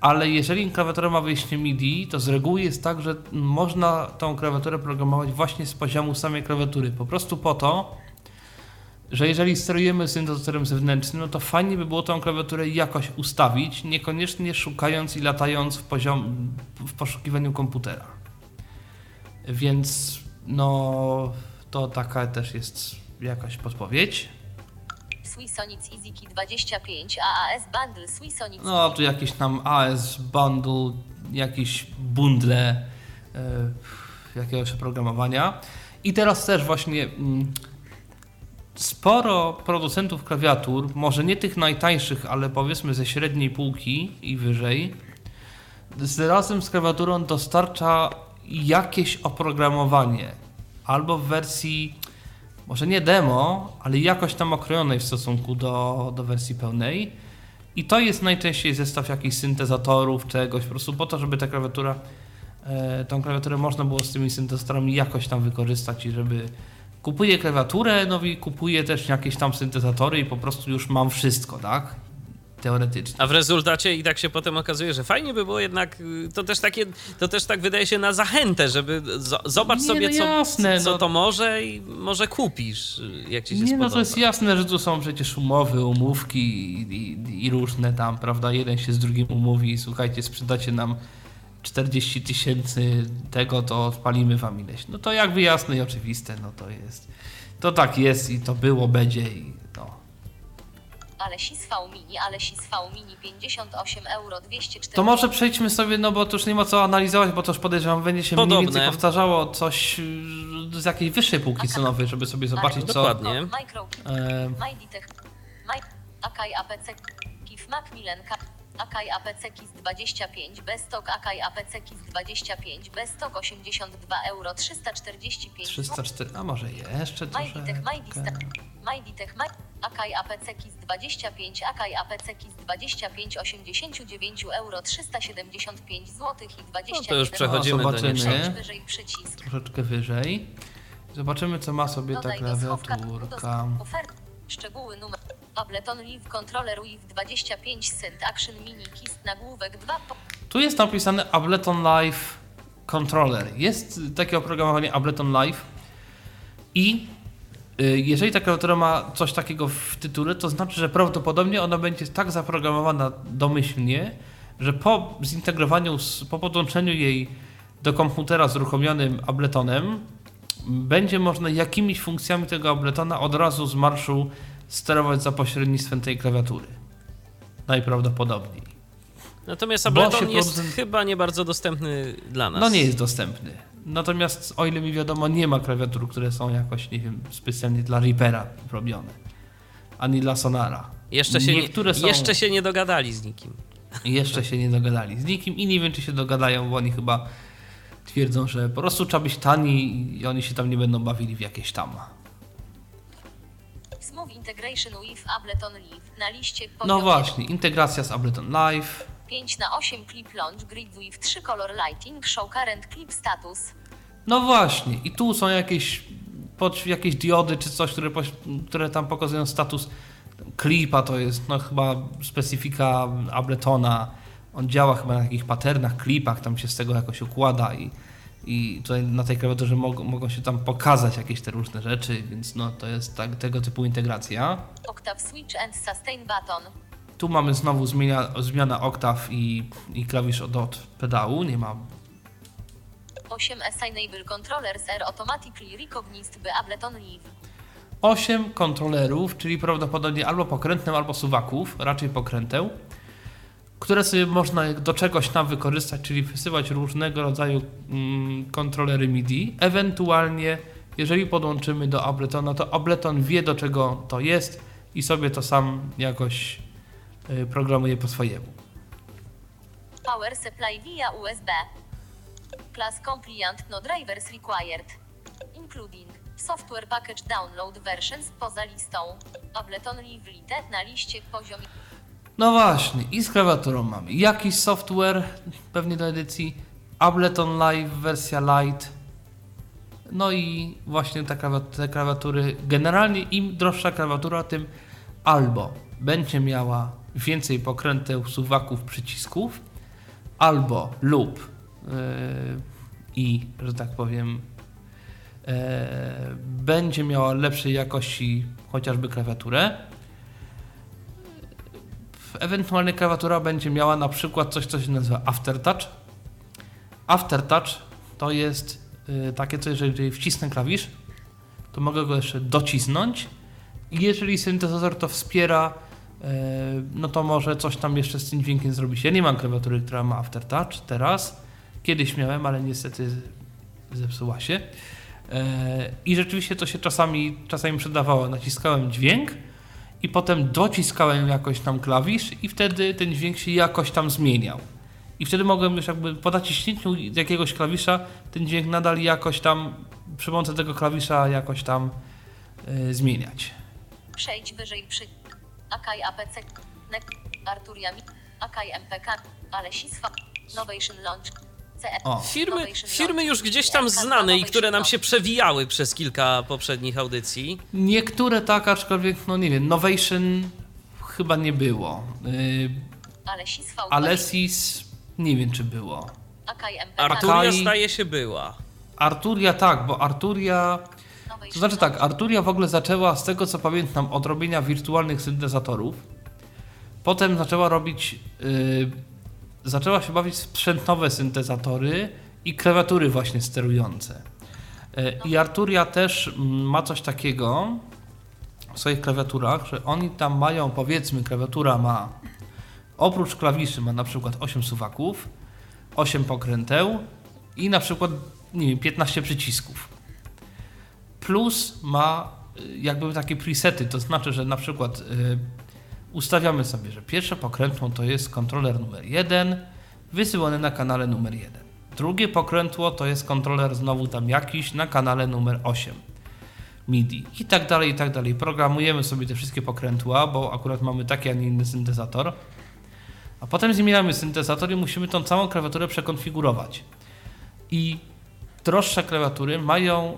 Ale jeżeli klawiatura ma wyjście MIDI, to z reguły jest tak, że można tą klawiaturę programować właśnie z poziomu samej klawiatury. Po prostu po to, że jeżeli sterujemy syntezatorem zewnętrznym, no to fajnie by było tą klawiaturę jakoś ustawić, niekoniecznie szukając i latając w, poziom, w poszukiwaniu komputera. Więc no to taka też jest jakaś podpowiedź. Swisonic EasyKey 25 AAS Bundle Swisonic No tu jakieś tam AS bundle, jakieś bundle e, jakiegoś oprogramowania. I teraz też właśnie mm, sporo producentów klawiatur, może nie tych najtańszych, ale powiedzmy ze średniej półki i wyżej, z razem z klawiaturą dostarcza jakieś oprogramowanie albo w wersji może nie demo, ale jakoś tam okrojonej w stosunku do, do wersji pełnej. I to jest najczęściej zestaw jakichś syntezatorów, czegoś, po prostu po to, żeby ta klawiatura, e, tą klawiaturę można było z tymi syntezatorami jakoś tam wykorzystać i żeby kupuję klawiaturę, no i kupuję też jakieś tam syntezatory i po prostu już mam wszystko, tak? Teoretycznie. A w rezultacie i tak się potem okazuje, że fajnie by było jednak, y, to też takie, to też tak wydaje się na zachętę, żeby z- zobacz Nie, sobie, no co, jasne, co no. to może i może kupisz, y, jak ci się Nie, spodoba. no to jest jasne, że tu są przecież umowy, umówki i, i, i różne tam, prawda? Jeden się z drugim umówi, słuchajcie, sprzedacie nam 40 tysięcy tego, to spalimy wam ileś. No to jakby jasne i oczywiste, no to jest. To tak jest i to było, będzie i no. Ale SISV Mini, ale SISV Mini 58 euro 240 To może przejdźmy sobie, no bo to już nie ma co analizować, bo to już podejrzewam, będzie się mniej Podobne. więcej powtarzało coś y, z jakiejś wyższej półki cenowej, żeby sobie zobaczyć co... Dokładnie. Akai APC KIF Macmillan APC KIS 25 Bestok Akai APC KIS 25 Bestok 82 euro 345 304, a może jeszcze. Majditech Majditech Maj Akai APC KIS 25 Akai APC KIS 25 89 euro 375 zł i 20 No to już przechodzimy do zobaczymy. Przejdź wyżej przycisk. Troszeczkę wyżej. Zobaczymy, co ma sobie ta Dodaj do klawiaturka. ofert. Szczegóły numer. Ableton Live Controller WIV 25 Cent Action Mini Kiss nagłówek 2 po... Tu jest napisane Ableton Live Controller. Jest takie oprogramowanie Ableton Live i jeżeli ta klawiatura ma coś takiego w tytule, to znaczy, że prawdopodobnie ona będzie tak zaprogramowana domyślnie, że po zintegrowaniu, po podłączeniu jej do komputera z uruchomionym Abletonem, będzie można jakimiś funkcjami tego Abletona od razu z marszu sterować za pośrednictwem tej klawiatury. Najprawdopodobniej. Natomiast Ableton jest producent- chyba nie bardzo dostępny dla nas. No nie jest dostępny. Natomiast o ile mi wiadomo, nie ma klawiatur, które są jakoś, nie wiem, specjalnie dla Reapera robione. Ani dla Sonara. Jeszcze się, Niektóre nie, są- jeszcze się nie dogadali z nikim. Jeszcze się nie dogadali z nikim i nie wiem, czy się dogadają, bo oni chyba twierdzą, że po prostu trzeba być tani i oni się tam nie będą bawili w jakieś tam. Smooth Integration with Ableton Live na liście No właśnie, integracja z Ableton Live. 5 na 8 Clip Launch Grid with 3 Color Lighting Show Current Clip Status No właśnie, i tu są jakieś, pod, jakieś diody czy coś, które, które tam pokazują status klipa, to jest no chyba specyfika Abletona. On działa chyba na takich patternach, klipach, tam się z tego jakoś układa i, i tutaj na tej klawiaturze mogą, mogą się tam pokazać jakieś te różne rzeczy, więc no to jest tak, tego typu integracja. Octave Switch and Sustain Button Tu mamy znowu zmienia, zmiana oktaw i, i klawisz od, od pedału, nie ma 8 Assignable Controllers are automatically recognized by Ableton Live 8 kontrolerów, czyli prawdopodobnie albo pokrętną, albo suwaków, raczej pokrętę, które sobie można do czegoś tam wykorzystać, czyli wysyłać różnego rodzaju mm, kontrolery MIDI. Ewentualnie, jeżeli podłączymy do Abletona, to Ableton wie do czego to jest i sobie to sam jakoś programuje po swojemu. Power Supply via USB Class Compliant No Drivers Required Including Software Package Download Versions poza listą Ableton Live Lite na liście poziom No właśnie, i z klawiaturą mamy jakiś software, pewnie do edycji, Ableton Live wersja Lite, no i właśnie te, klawi- te klawiatury. Generalnie im droższa klawiatura, tym albo będzie miała więcej pokręteł, suwaków, przycisków, albo lub yy, i, że tak powiem, yy, będzie miała lepszej jakości chociażby klawiaturę. Ewentualnie klawiatura będzie miała na przykład coś, co się nazywa Aftertouch. Aftertouch to jest y, takie coś, że jeżeli wcisnę klawisz, to mogę go jeszcze docisnąć i jeżeli syntezator to wspiera, no to może coś tam jeszcze z tym dźwiękiem zrobić. Ja nie mam klawiatury, która ma Aftertouch teraz. Kiedyś miałem, ale niestety zepsuła się. Y, I rzeczywiście to się czasami, czasami przydawało. Naciskałem dźwięk, i potem dociskałem jakoś tam klawisz i wtedy ten dźwięk się jakoś tam zmieniał. I wtedy mogłem już jakby po naciśnięciu jakiegoś klawisza ten dźwięk nadal jakoś tam przy pomocy tego klawisza jakoś tam y, zmieniać. Przejdź wyżej przy Akai APC NEC Arturia Mi Akai MPK Alesisfa Novation Launch O. Firmy, firmy już gdzieś tam znane i które nam się przewijały przez kilka poprzednich audycji. Niektóre tak, aczkolwiek no nie wiem, Novation chyba nie było. Y, Alesisfa Alesis nie wiem czy było. Arturia zdaje się była. Arturia tak, bo Arturia To znaczy tak. Arturia w ogóle zaczęła, z tego co pamiętam, od robienia wirtualnych syntezatorów. Potem zaczęła robić, yy, zaczęła się bawić sprzętowe syntezatory i klawiatury właśnie sterujące. Yy, I Arturia też mm, ma coś takiego w swoich klawiaturach, że oni tam mają, powiedzmy, klawiatura ma oprócz klawiszy ma na przykład 8 suwaków, 8 pokręteł i na przykład, nie wiem, 15 przycisków. Plus ma y, jakby takie presety, to znaczy, że na przykład y, ustawiamy sobie, że pierwsze pokrętło to jest kontroler numer 1, wysyłany na kanale numer 1. Drugie pokrętło to jest kontroler znowu tam jakiś na kanale numer 8. MIDI i tak dalej, i tak dalej. Programujemy sobie te wszystkie pokrętła, bo akurat mamy taki, a nie inny syntezator. A potem zmieniamy syntezator i musimy tą całą klawiaturę przekonfigurować. I droższe klawiatury mają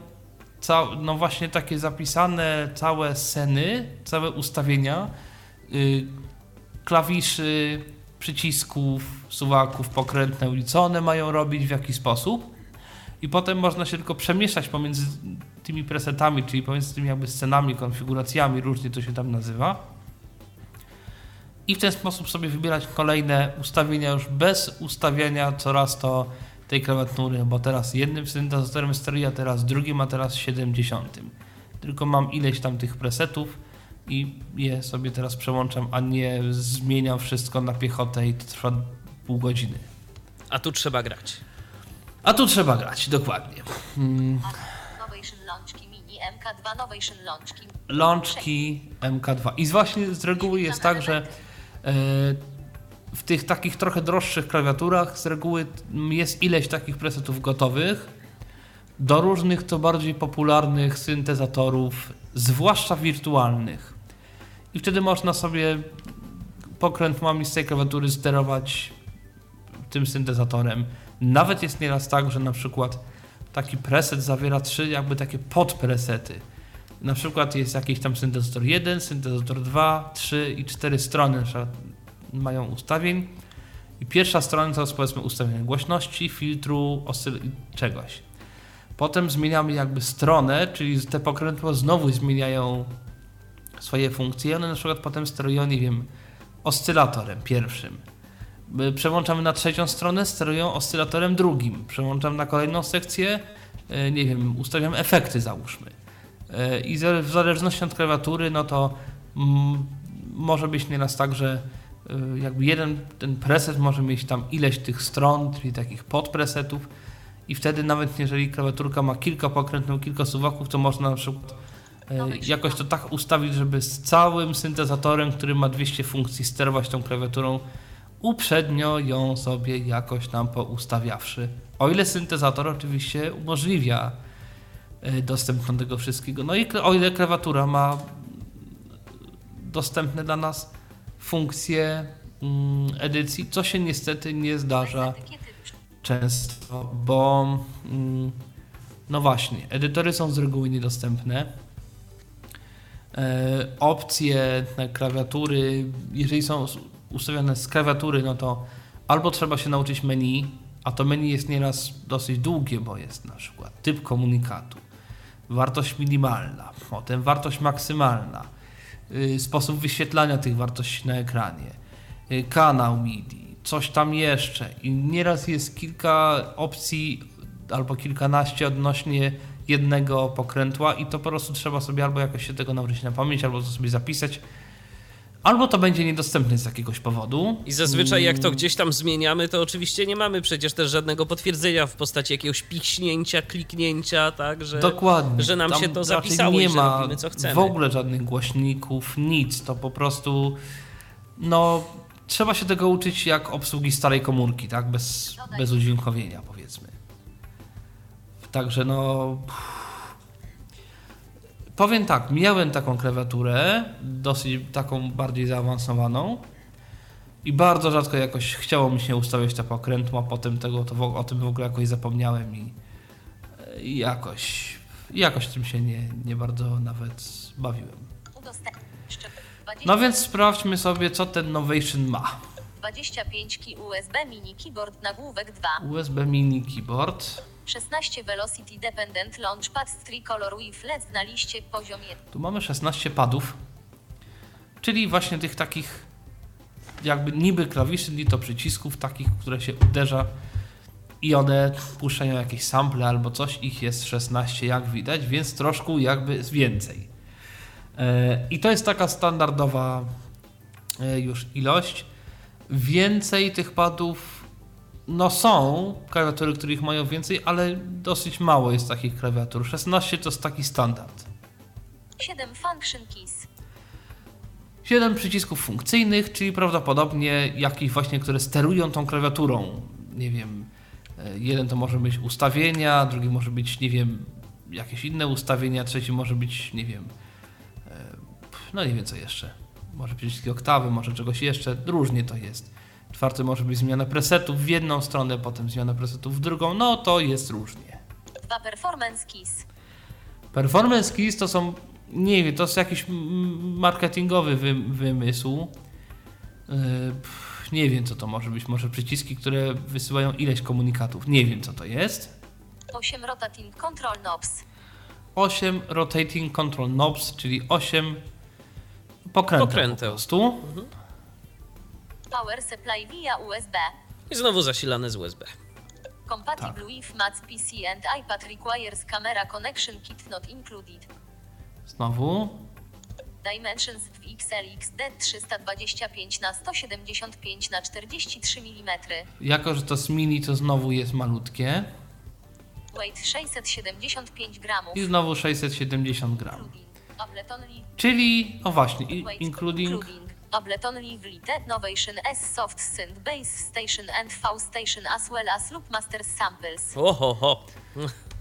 no właśnie takie zapisane całe sceny, całe ustawienia yy, klawiszy, przycisków, suwaków, pokrętne, co one mają robić, w jaki sposób. I potem można się tylko przemieszczać pomiędzy tymi presetami, czyli pomiędzy tymi jakby scenami, konfiguracjami, różnie to się tam nazywa. I w ten sposób sobie wybierać kolejne ustawienia już bez ustawiania coraz to tej klawiatury, bo teraz jednym syntezatorem steruję, a teraz drugim, a teraz 70. Tylko mam ileś tam tych presetów i je sobie teraz przełączam, a nie zmieniam wszystko na piechotę i to trwa pół godziny. A tu trzeba grać. A tu trzeba grać, dokładnie. Hmm. Novation Launchki Mini MK2 Novation Launchki. Launchki MK2. I właśnie z reguły jest tak, że e, w tych takich trochę droższych klawiaturach z reguły jest ileś takich presetów gotowych do różnych to bardziej popularnych syntezatorów, zwłaszcza wirtualnych. I wtedy można sobie pokrętłami z tej klawiatury sterować tym syntezatorem. Nawet jest nieraz tak, że na przykład taki preset zawiera trzy jakby takie podpresety. Na przykład jest jakiś tam syntezator 1, syntezator 2, 3 i 4 strony mają ustawień. I pierwsza strona to jest powiedzmy ustawienie głośności, filtru, oscyl czegoś. Potem zmieniamy jakby stronę, czyli te pokrętła znowu zmieniają swoje funkcje. One na przykład potem sterują, nie wiem, oscylatorem pierwszym. Przełączamy na trzecią stronę, sterują oscylatorem drugim. Przełączam na kolejną sekcję, nie wiem, ustawiam efekty załóżmy. I w zależności od klawiatury, no to mm, może być nieraz tak, że jakby jeden ten preset może mieć tam ileś tych stron, czyli takich podpresetów i wtedy nawet jeżeli klawiaturka ma kilka pokrętnych, kilka suwaków, to można na przykład jakoś to tak ustawić, żeby z całym syntezatorem, który ma 200 funkcji, sterować tą klawiaturą uprzednio ją sobie jakoś tam poustawiawszy. O ile syntezator oczywiście umożliwia dostęp do tego wszystkiego. No i o ile klawiatura ma dostępne dla nas funkcje mm, edycji, co się niestety nie zdarza często, bo mm, no właśnie, edytory są z reguły niedostępne. E, opcje na klawiatury, jeżeli są ustawione z klawiatury, no to albo trzeba się nauczyć menu, a to menu jest nieraz dosyć długie, bo jest na przykład typ komunikatu, wartość minimalna, potem wartość maksymalna, sposób wyświetlania tych wartości na ekranie, y, kanał MIDI, coś tam jeszcze. I nieraz jest kilka opcji albo kilkanaście odnośnie jednego pokrętła i to po prostu trzeba sobie albo jakoś się tego nauczyć na pamięć, albo to sobie zapisać, albo to będzie niedostępne z jakiegoś powodu. I zazwyczaj jak to gdzieś tam zmieniamy, to oczywiście nie mamy przecież też żadnego potwierdzenia w postaci jakiegoś piśnięcia, kliknięcia, tak, że, Dokładnie. że nam Tam się to zapisało nie i ma robimy co chcemy. w ogóle żadnych głośników, nic. To po prostu no trzeba się tego uczyć jak obsługi starej komórki, tak, bez, bez udźwiękowienia powiedzmy. Także no Powiem tak, miałem taką klawiaturę, dosyć taką bardziej zaawansowaną i bardzo rzadko jakoś chciało mi się ustawiać te pokrętła, potem tego, to w, o tym w ogóle jakoś zapomniałem i, i jakoś, jakoś tym się nie, nie bardzo nawet bawiłem. No więc sprawdźmy sobie, co ten Novation ma. 25 ki USB mini keyboard nagłówek 2. USB mini keyboard. 16 Velocity Dependent Launchpad z Tricolor with LED na liście poziom 1. Tu mamy 16 padów, czyli właśnie tych takich jakby niby klawiszy, to przycisków takich, które się uderza i one puszczają jakieś sample albo coś, ich jest 16 jak widać, więc troszkę jakby więcej. I to jest taka standardowa już ilość. Więcej tych padów no są klawiatury, których mają więcej, ale dosyć mało jest takich klawiatur. 16 to jest taki standard. 7 Function Keys. 7 przycisków funkcyjnych, czyli prawdopodobnie jakieś właśnie, które sterują tą klawiaturą. Nie wiem, e, jeden to może być ustawienia, drugi może być, nie wiem, jakieś inne ustawienia, trzeci może być, nie wiem, e, no nie wiem co jeszcze. Może przyciski oktawy, może czegoś jeszcze, różnie to jest. Czwarty może być zmiana presetów w jedną stronę, potem zmiana presetów w drugą, no to jest różnie. 2 Performance Keys. Performance keys to są, nie wiem, to jest jakiś marketingowy wy, wymysł. Yy, pff, nie wiem, co to może być. Może przyciski, które wysyłają ileś komunikatów. Nie wiem, co to jest. 8 Rotating Control Knobs. 8 rotating control knobs, czyli 8 pokręteł, Pokręteł. po prostu. Power Supply via USB. I znowu zasilane z USB. Compatible Tak. with Mac PC and iPad requires camera connection kit not included. Znowu. Dimensions w XLXD 325 na 175 na 43 mm. Jako, że to z mini, to znowu jest malutkie. Weight 675 gramów. I znowu 670 gram. Czyli, o właśnie, including Ableton Live Lite Novation S Soft Synth Bass Station and V Station as well as Loop Masters Samples. Oho, ho.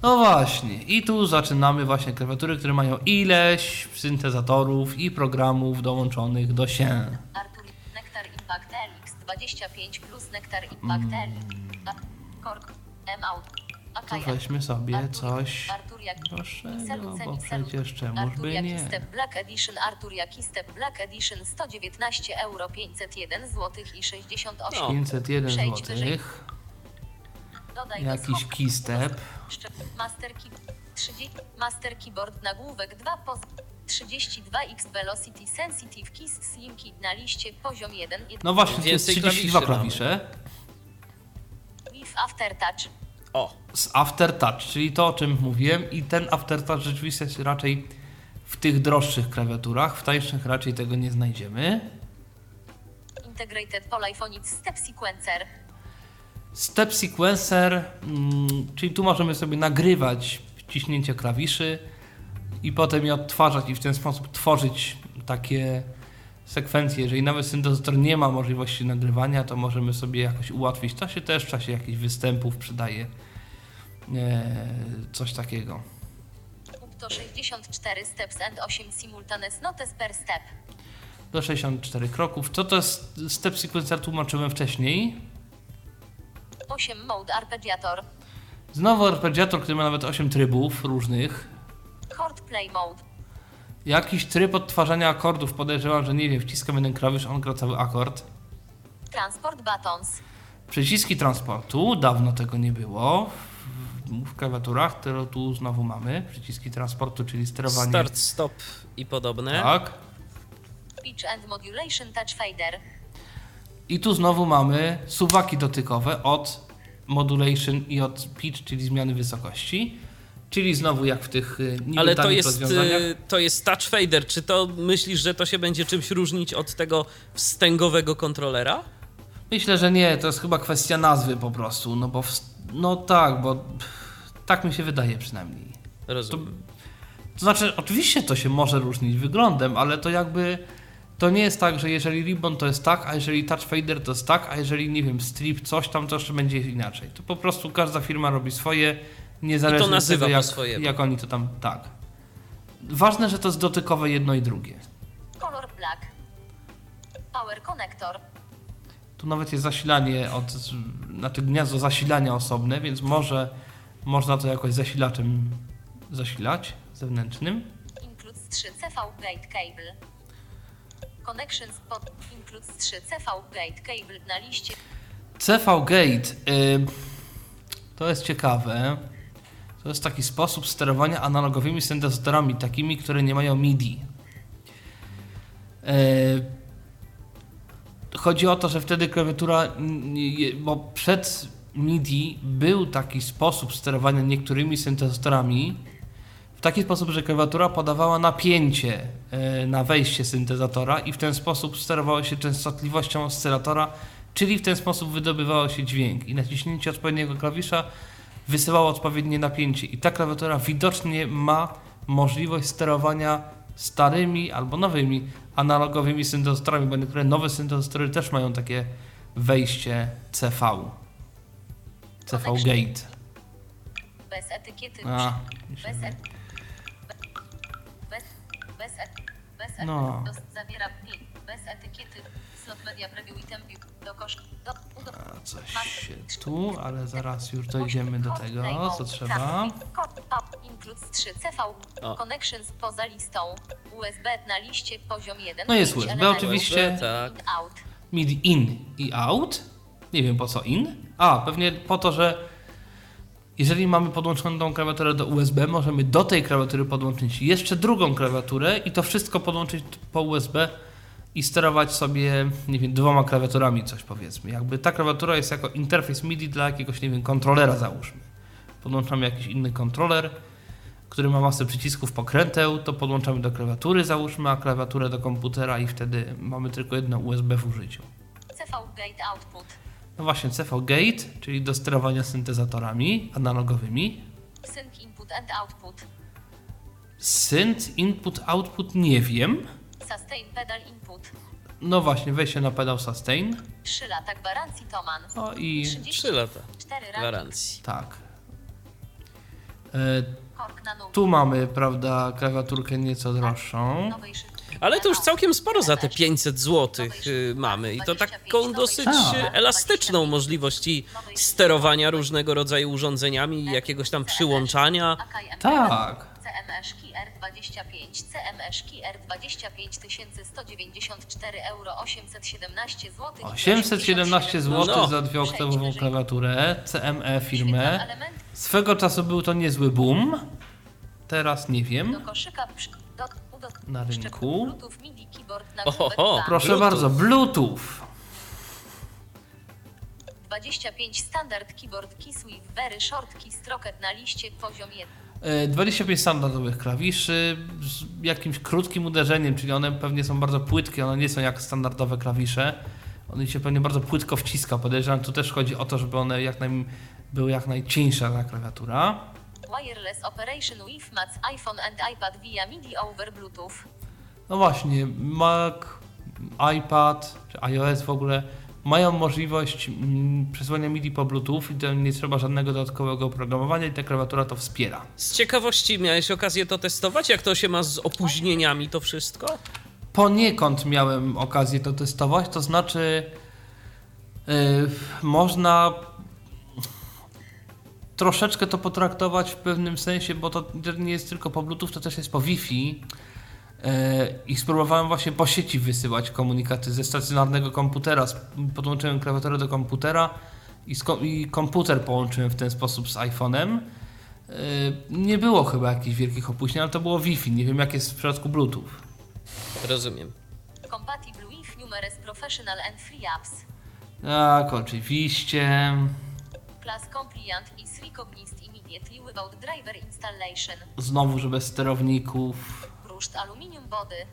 No właśnie, i tu zaczynamy właśnie klawiatury, które mają ileś syntezatorów i programów dołączonych do się. Artur Nectar Impact LX 25 plus Nectar Impact LX. Kork M-Out. To weźmy sobie Artur- coś Artur jak droższego, Mixelu, bo przecież czemuż by nie. Step Black Edition Artur Jaki Step Black Edition 119 euro 501 zł i 68 No. 501 Przejdź wyżej. zł. Jakiś. Szczep- Master, key, 30, Master Keyboard nagłówek 2 poz 32X Velocity Sensitive Keys Slim Key na liście poziom 1 No właśnie, jest Więcej 32 klawiszy klawisze. with Aftertouch. O, Z Aftertouch, czyli to o czym mówiłem i ten Aftertouch rzeczywiście jest raczej w tych droższych klawiaturach, w tańszych raczej tego nie znajdziemy. Integrated Polyphonic Step Sequencer. Step Sequencer, mm, czyli tu możemy sobie nagrywać wciśnięcie klawiszy i potem je odtwarzać i w ten sposób tworzyć takie sekwencje. Jeżeli nawet syntezator nie ma możliwości nagrywania, to możemy sobie jakoś ułatwić. To się też w czasie jakichś występów przydaje. E, coś takiego. To 64 steps and 8 simultaneous notes per step. Do 64 kroków. Co to jest Step Sequencer? Tłumaczyłem wcześniej. 8 Mode Arpeggiator. Znowu arpeggiator, który ma nawet 8 trybów różnych. Chord Play Mode. Jakiś tryb odtwarzania akordów. Podejrzewam, że nie wiem, wciskam jeden klawisz, on gra cały akord. Transport Buttons. Przyciski transportu, dawno tego nie było w, klawiaturach, które tu znowu mamy. Przyciski transportu, czyli sterowanie. start, stop i podobne. Tak. Pitch and Modulation Touch Fader. I tu znowu mamy suwaki dotykowe od modulation i od pitch, czyli zmiany wysokości. Czyli znowu jak w tych y, Ale to jest, rozwiązaniach. y, to jest touch fader. Czy to myślisz, że to się będzie czymś różnić od tego wstęgowego kontrolera? Myślę, że nie, to jest chyba kwestia nazwy po prostu, no bo no tak, bo tak mi się wydaje przynajmniej. Rozumiem. To znaczy, oczywiście to się może różnić wyglądem, ale to jakby to nie jest tak, że jeżeli ribbon to jest tak, a jeżeli touch fader to jest tak, a jeżeli nie wiem, strip coś tam to jeszcze będzie inaczej. To po prostu każda firma robi swoje, niezależnie nazywa od tego po jak, jak oni to tam tak. Ważne, że to jest dotykowe jedno i drugie. Color Black. Power Connector. Tu nawet jest zasilanie od, znaczy gniazdo zasilania osobne, więc może można to jakoś zasilaczem zasilać zewnętrznym. Includes 3 CV Gate Cable. Connections pod Includes 3 CV Gate Cable na liście. CV Gate. Y, to jest ciekawe. To jest taki sposób sterowania analogowymi syntezatorami, takimi, które nie mają MIDI. Y, chodzi o to, że wtedy klawiatura, bo przed MIDI był taki sposób sterowania niektórymi syntezatorami, w taki sposób, że klawiatura podawała napięcie e, na wejście syntezatora i w ten sposób sterowało się częstotliwością oscylatora, czyli w ten sposób wydobywało się dźwięk i naciśnięcie odpowiedniego klawisza wysyłało odpowiednie napięcie. I ta klawiatura widocznie ma możliwość sterowania starymi albo nowymi, analogowymi syntezatorami, bo niektóre nowe syntezatory też mają takie wejście CV. CV Gate. Bez etykiety. A, Bez et... Bez... Bez et... Bez et... No. Zawiera. Bez etykiety. Slot media preview item view. A coś się tu, ale zaraz już dojdziemy do tego, co trzeba. Includes 3 CV. O. Connections poza listą. USB na liście poziom 1. No jest USB oczywiście. Tak. MIDI in i out. Nie wiem po co in. A, pewnie po to, że jeżeli mamy podłączoną tą klawiaturę do USB, możemy do tej klawiatury podłączyć jeszcze drugą klawiaturę i to wszystko podłączyć po USB i sterować sobie, nie wiem, dwoma klawiaturami coś powiedzmy. Jakby ta klawiatura jest jako interfejs MIDI dla jakiegoś, nie wiem, kontrolera załóżmy. Podłączamy jakiś inny kontroler, który ma masę przycisków pokręteł, to podłączamy do klawiatury załóżmy, a klawiaturę do komputera i wtedy mamy tylko jedno USB w użyciu. CV gate output. No właśnie, CV Gate, czyli do sterowania syntezatorami analogowymi. Sync input and output. Synth input output nie wiem. Sustain pedal input. No właśnie, wejście na pedał sustain. 3 lata gwarancji Toman. No i 3 lata 4 ranking. gwarancji. tak. E, tu mamy, prawda, klawiaturkę nieco droższą. Nowej szyfry. Ale to już całkiem sporo za te 500 zł mamy i to taką dosyć Tak. elastyczną możliwość i sterowania różnego rodzaju urządzeniami, jakiegoś tam przyłączania. Tak. CMSki R25, CMSki R25 1194 euro 817 zł. 817 zł No. za dwuoktową klawiaturę, CME firmę. Swego czasu był to niezły boom. Teraz nie wiem. Na rynku. Bluetooth MIDI keyboard na Oho, głowę dwa. Proszę Bluetooth. bardzo, Bluetooth. 25 standard keyboard Keyswift Very Short Keystroke na liście poziom 1. E, 25 standardowych klawiszy z jakimś krótkim uderzeniem, czyli one pewnie są bardzo płytkie, one nie są jak standardowe klawisze. One się pewnie bardzo płytko wciska. Podejrzewam, tu też chodzi o to, żeby one jak naj, były jak najcieńsza ta klawiatura. Wireless Operation with Macs iPhone and iPad via MIDI over Bluetooth. No właśnie, Mac, iPad czy iOS w ogóle mają możliwość mm, przesłania MIDI po Bluetooth i to nie trzeba żadnego dodatkowego oprogramowania i ta klawiatura to wspiera. Z ciekawości miałeś okazję to testować? Jak to się ma z opóźnieniami to wszystko? Poniekąd miałem okazję to testować, to znaczy yy, można troszeczkę to potraktować w pewnym sensie, bo to nie jest tylko po Bluetooth, to też jest po Wi-Fi. Yy, I spróbowałem właśnie po sieci wysyłać komunikaty ze stacjonarnego komputera. Podłączyłem klawiaturę do komputera i, i komputer połączyłem w ten sposób z iPhone'em. Yy, Nie było chyba jakichś wielkich opóźnień, ale to było Wi-Fi. Nie wiem jak jest w przypadku Bluetooth. Rozumiem. Compatible with numerous professional and free apps. Tak, oczywiście. Plus compliant is recognized immediately without driver installation. Znowu, że bez sterowników. Brushed aluminium body.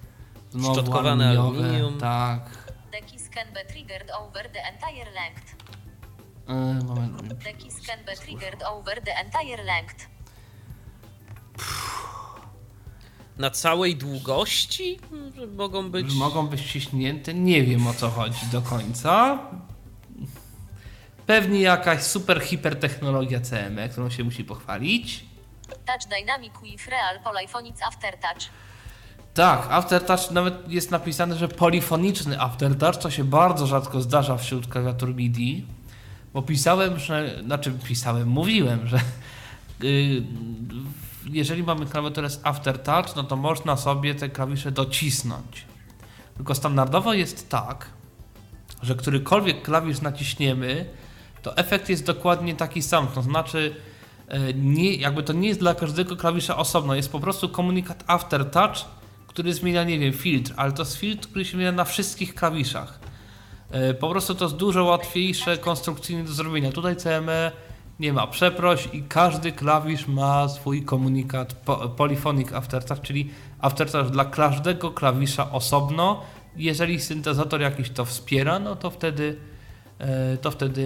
Znowu Szczotkowane aluminiowe, aluminium. Tak. The keys can be triggered over the entire length. Yy, moment. The keys can be triggered over the entire length. Na całej długości mogą być. Mogą być ściśnięte. Nie wiem o co chodzi do końca. Pewnie jakaś super hipertechnologia CME, którą się musi pochwalić. Touch Dynamic with Real Polyphonics Aftertouch. Tak, Aftertouch nawet jest napisane, że polifoniczny Aftertouch, to się bardzo rzadko zdarza wśród klawiatur MIDI, bo pisałem, że, znaczy pisałem, mówiłem, że yy, jeżeli mamy klawiaturę z Aftertouch, no to można sobie te klawisze docisnąć. Tylko standardowo jest tak, że którykolwiek klawisz naciśniemy, to efekt jest dokładnie taki sam. To znaczy, e, nie, jakby to nie jest dla każdego klawisza osobno, jest po prostu komunikat aftertouch, który zmienia, nie wiem, filtr, ale to jest filtr, który się zmienia na wszystkich klawiszach. E, Po prostu to jest dużo łatwiejsze konstrukcyjnie do zrobienia. Tutaj CME nie ma przeproś i każdy klawisz ma swój komunikat po, polyphonic aftertouch, czyli aftertouch dla każdego klawisza osobno. Jeżeli syntezator jakiś to wspiera, no to wtedy, e, to wtedy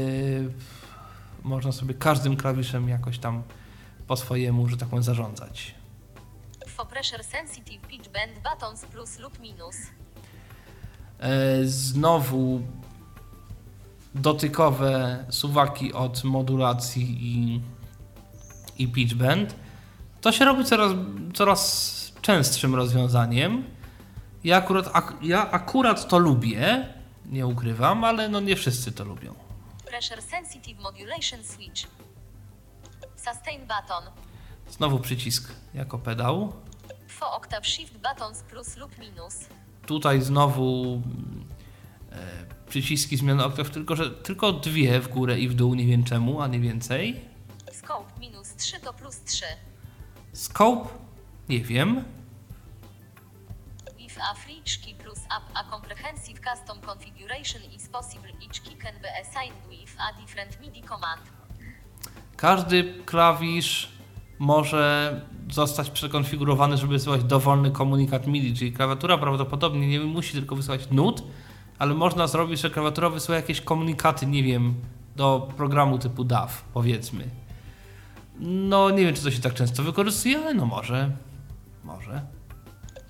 można sobie każdym klawiszem jakoś tam po swojemu, że tak powiem, zarządzać. For pressure sensitive pitch bend buttons plus lub minus. E, znowu dotykowe suwaki od modulacji i, i pitch bend. To się robi coraz, coraz częstszym rozwiązaniem. Ja akurat, ak, ja akurat to lubię, nie ukrywam, ale no nie wszyscy to lubią. Pressure Sensitive Modulation Switch. Sustain button. Znowu przycisk jako pedał. 4 octave shift buttons plus lub minus. Tutaj znowu e, przyciski zmiany oktaw, tylko że tylko dwie w górę i w dół, nie wiem czemu, a nie więcej. Scope minus 3 to plus 3. Scope? Nie wiem. With a free plus up a comprehensive custom configuration is possible. Each key can be assigned with a different MIDI command. Każdy klawisz może zostać przekonfigurowany, żeby wysyłać dowolny komunikat MIDI, czyli klawiatura prawdopodobnie nie musi tylko wysyłać nut, ale można zrobić, że klawiatura wysyła jakieś komunikaty, nie wiem, do programu typu DAW, powiedzmy. No, nie wiem, czy to się tak często wykorzystuje, ale no może. Może.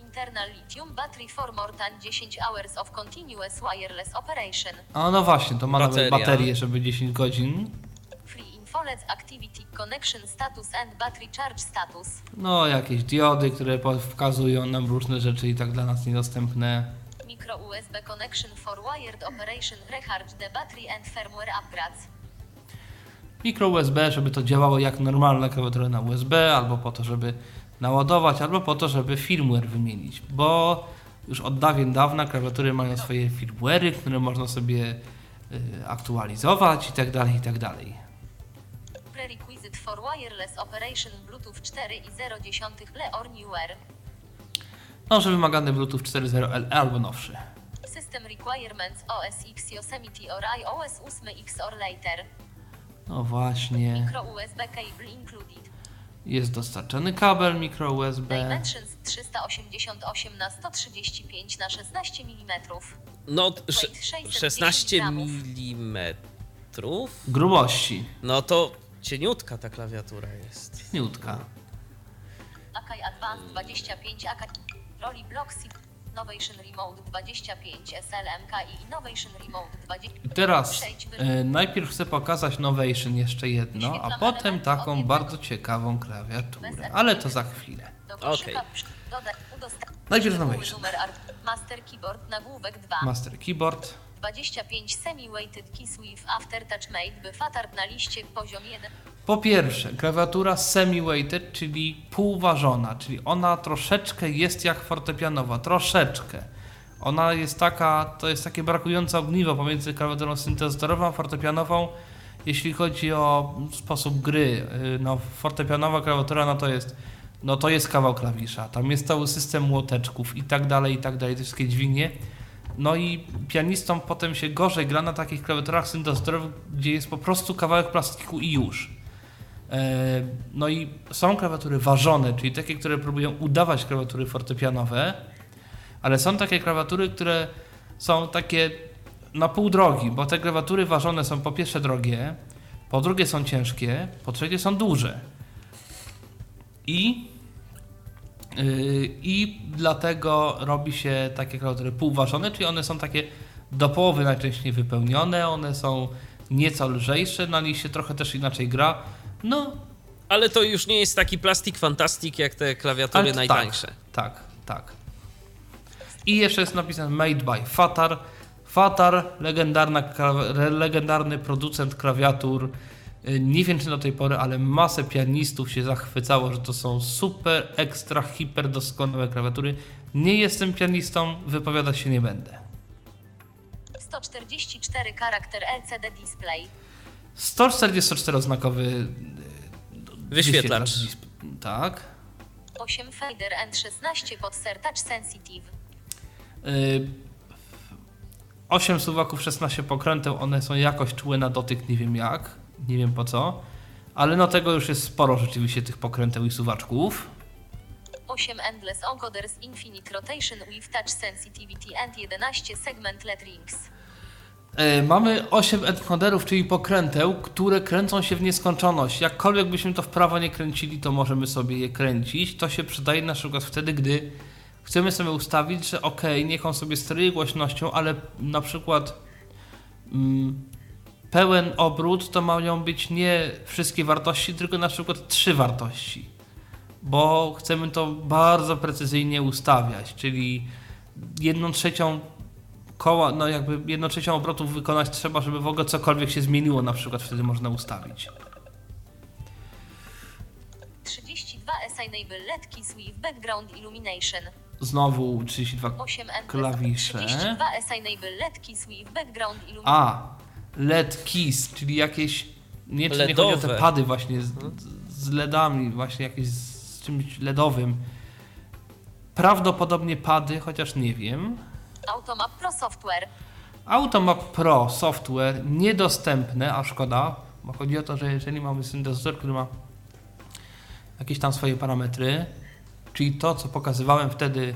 Internal lithium battery for more than 10 hours of continuous wireless operation. A no właśnie, to ma nawet Bateria. baterię, żeby 10 godzin. Infolets activity connection status and battery charge status. No, jakieś diody, które pokazują nam różne rzeczy i tak dla nas niedostępne. Micro USB connection for wired operation recharge the battery and firmware upgrades. Mikro USB, żeby to działało jak normalna klawiatura na USB, albo po to, żeby naładować, albo po to, żeby firmware wymienić, bo już od dawien dawna klawiatury mają swoje firmware'y, które można sobie y, aktualizować i tak dalej, i tak dalej. Prerequisite for wireless operation Bluetooth 4.0 LE or newer. No, że wymagany Bluetooth 4.0 LE albo nowszy. System requirements OS X Yosemite or iOS 8X or later. No właśnie, Micro USB cable included. jest dostarczany kabel mikro USB. Dimensions 388 na 135 na 16 mm. No, 610 16 gramów. mm. Grubości, No to cieniutka ta klawiatura jest. niutka. Akai Advanced 25 Akai Rolly Blocksy Innovation Remote 25 SLMK i Innovation Remote 20 I teraz e, najpierw chcę pokazać Novation jeszcze jedno, a potem taką bardzo ciekawą klawiaturę, ale to za chwilę. Okej. udostępnić Najpierw Novation. Master Keyboard nagłówek 2 Master Keyboard. 25 semi-weighted keys with aftertouch made by fatard na liście poziom 1 Po pierwsze, klawiatura semi-weighted, czyli półważona, czyli ona troszeczkę jest jak fortepianowa, troszeczkę. Ona jest taka, to jest takie brakujące ogniwo pomiędzy klawiaturą syntezatorową a fortepianową, jeśli chodzi o sposób gry. Yy, No, fortepianowa klawiatura, no to jest, no to jest kawał klawisza, tam jest cały system łoteczków i tak dalej, i tak dalej, te wszystkie dźwignie. No i pianistom potem się gorzej gra na takich klawiaturach syntezatorowych, gdzie jest po prostu kawałek plastiku i już. E, No i są klawiatury ważone, czyli takie, które próbują udawać klawiatury fortepianowe, ale są takie klawiatury, które są takie na pół drogi, bo te klawiatury ważone są po pierwsze drogie, po drugie są ciężkie, po trzecie są duże. I, I dlatego robi się takie klawiatury półważone, czyli one są takie do połowy najczęściej wypełnione, one są nieco lżejsze, na nich się trochę też inaczej gra. No, Ale to już nie jest taki plastik fantastik jak te klawiatury najtańsze. Tak, tak, tak. I jeszcze jest napisane Made by Fatar. Fatar, legendarny producent klawiatur. Y, Nie wiem czy do tej pory, ale masę pianistów się zachwycało, że to są super, ekstra, hiper doskonałe klawiatury. Nie jestem pianistą, wypowiadać się nie będę. 144 charakter LCD display 144-znakowy y, Wyświetlacz. disp- Tak. 8 fader and 16 pod touch sensitive Y, 8 suwaków, 16 pokręteł, one są jakoś czułe na dotyk, nie wiem jak, nie wiem po co, ale no tego już jest sporo rzeczywiście tych pokręteł i suwaczków. 8 endless encoders infinite rotation with touch sensitivity and 11 segment letterings Y, Mamy 8 encoderów, czyli pokręteł, które kręcą się w nieskończoność. Jakkolwiek byśmy to w prawo nie kręcili, to możemy sobie je kręcić. To się przydaje na przykład wtedy, gdy chcemy sobie ustawić, że ok, niech on sobie steruje głośnością, ale na przykład mm, pełen obrót to mają być nie wszystkie wartości, tylko na przykład trzy wartości. Bo chcemy to bardzo precyzyjnie ustawiać, czyli jedną trzecią koła, no jakby jedną trzecią obrotów wykonać trzeba, żeby w ogóle cokolwiek się zmieniło, na przykład wtedy można ustawić. 32 S Enable LED Keys with Background Illumination. Znowu 32 8 N klawisze. 32 S Enable LED Keys with Background Illumination. A, LED keys, czyli jakieś. Nie, czy nie chodzi o te pady właśnie z, z LEDami, właśnie jakieś z czymś LEDowym. Prawdopodobnie pady, chociaż nie wiem. Automap Pro Software. Automap Pro software niedostępne, a szkoda, bo chodzi o to, że jeżeli mamy syntezator, który ma jakieś tam swoje parametry, czyli to, co pokazywałem wtedy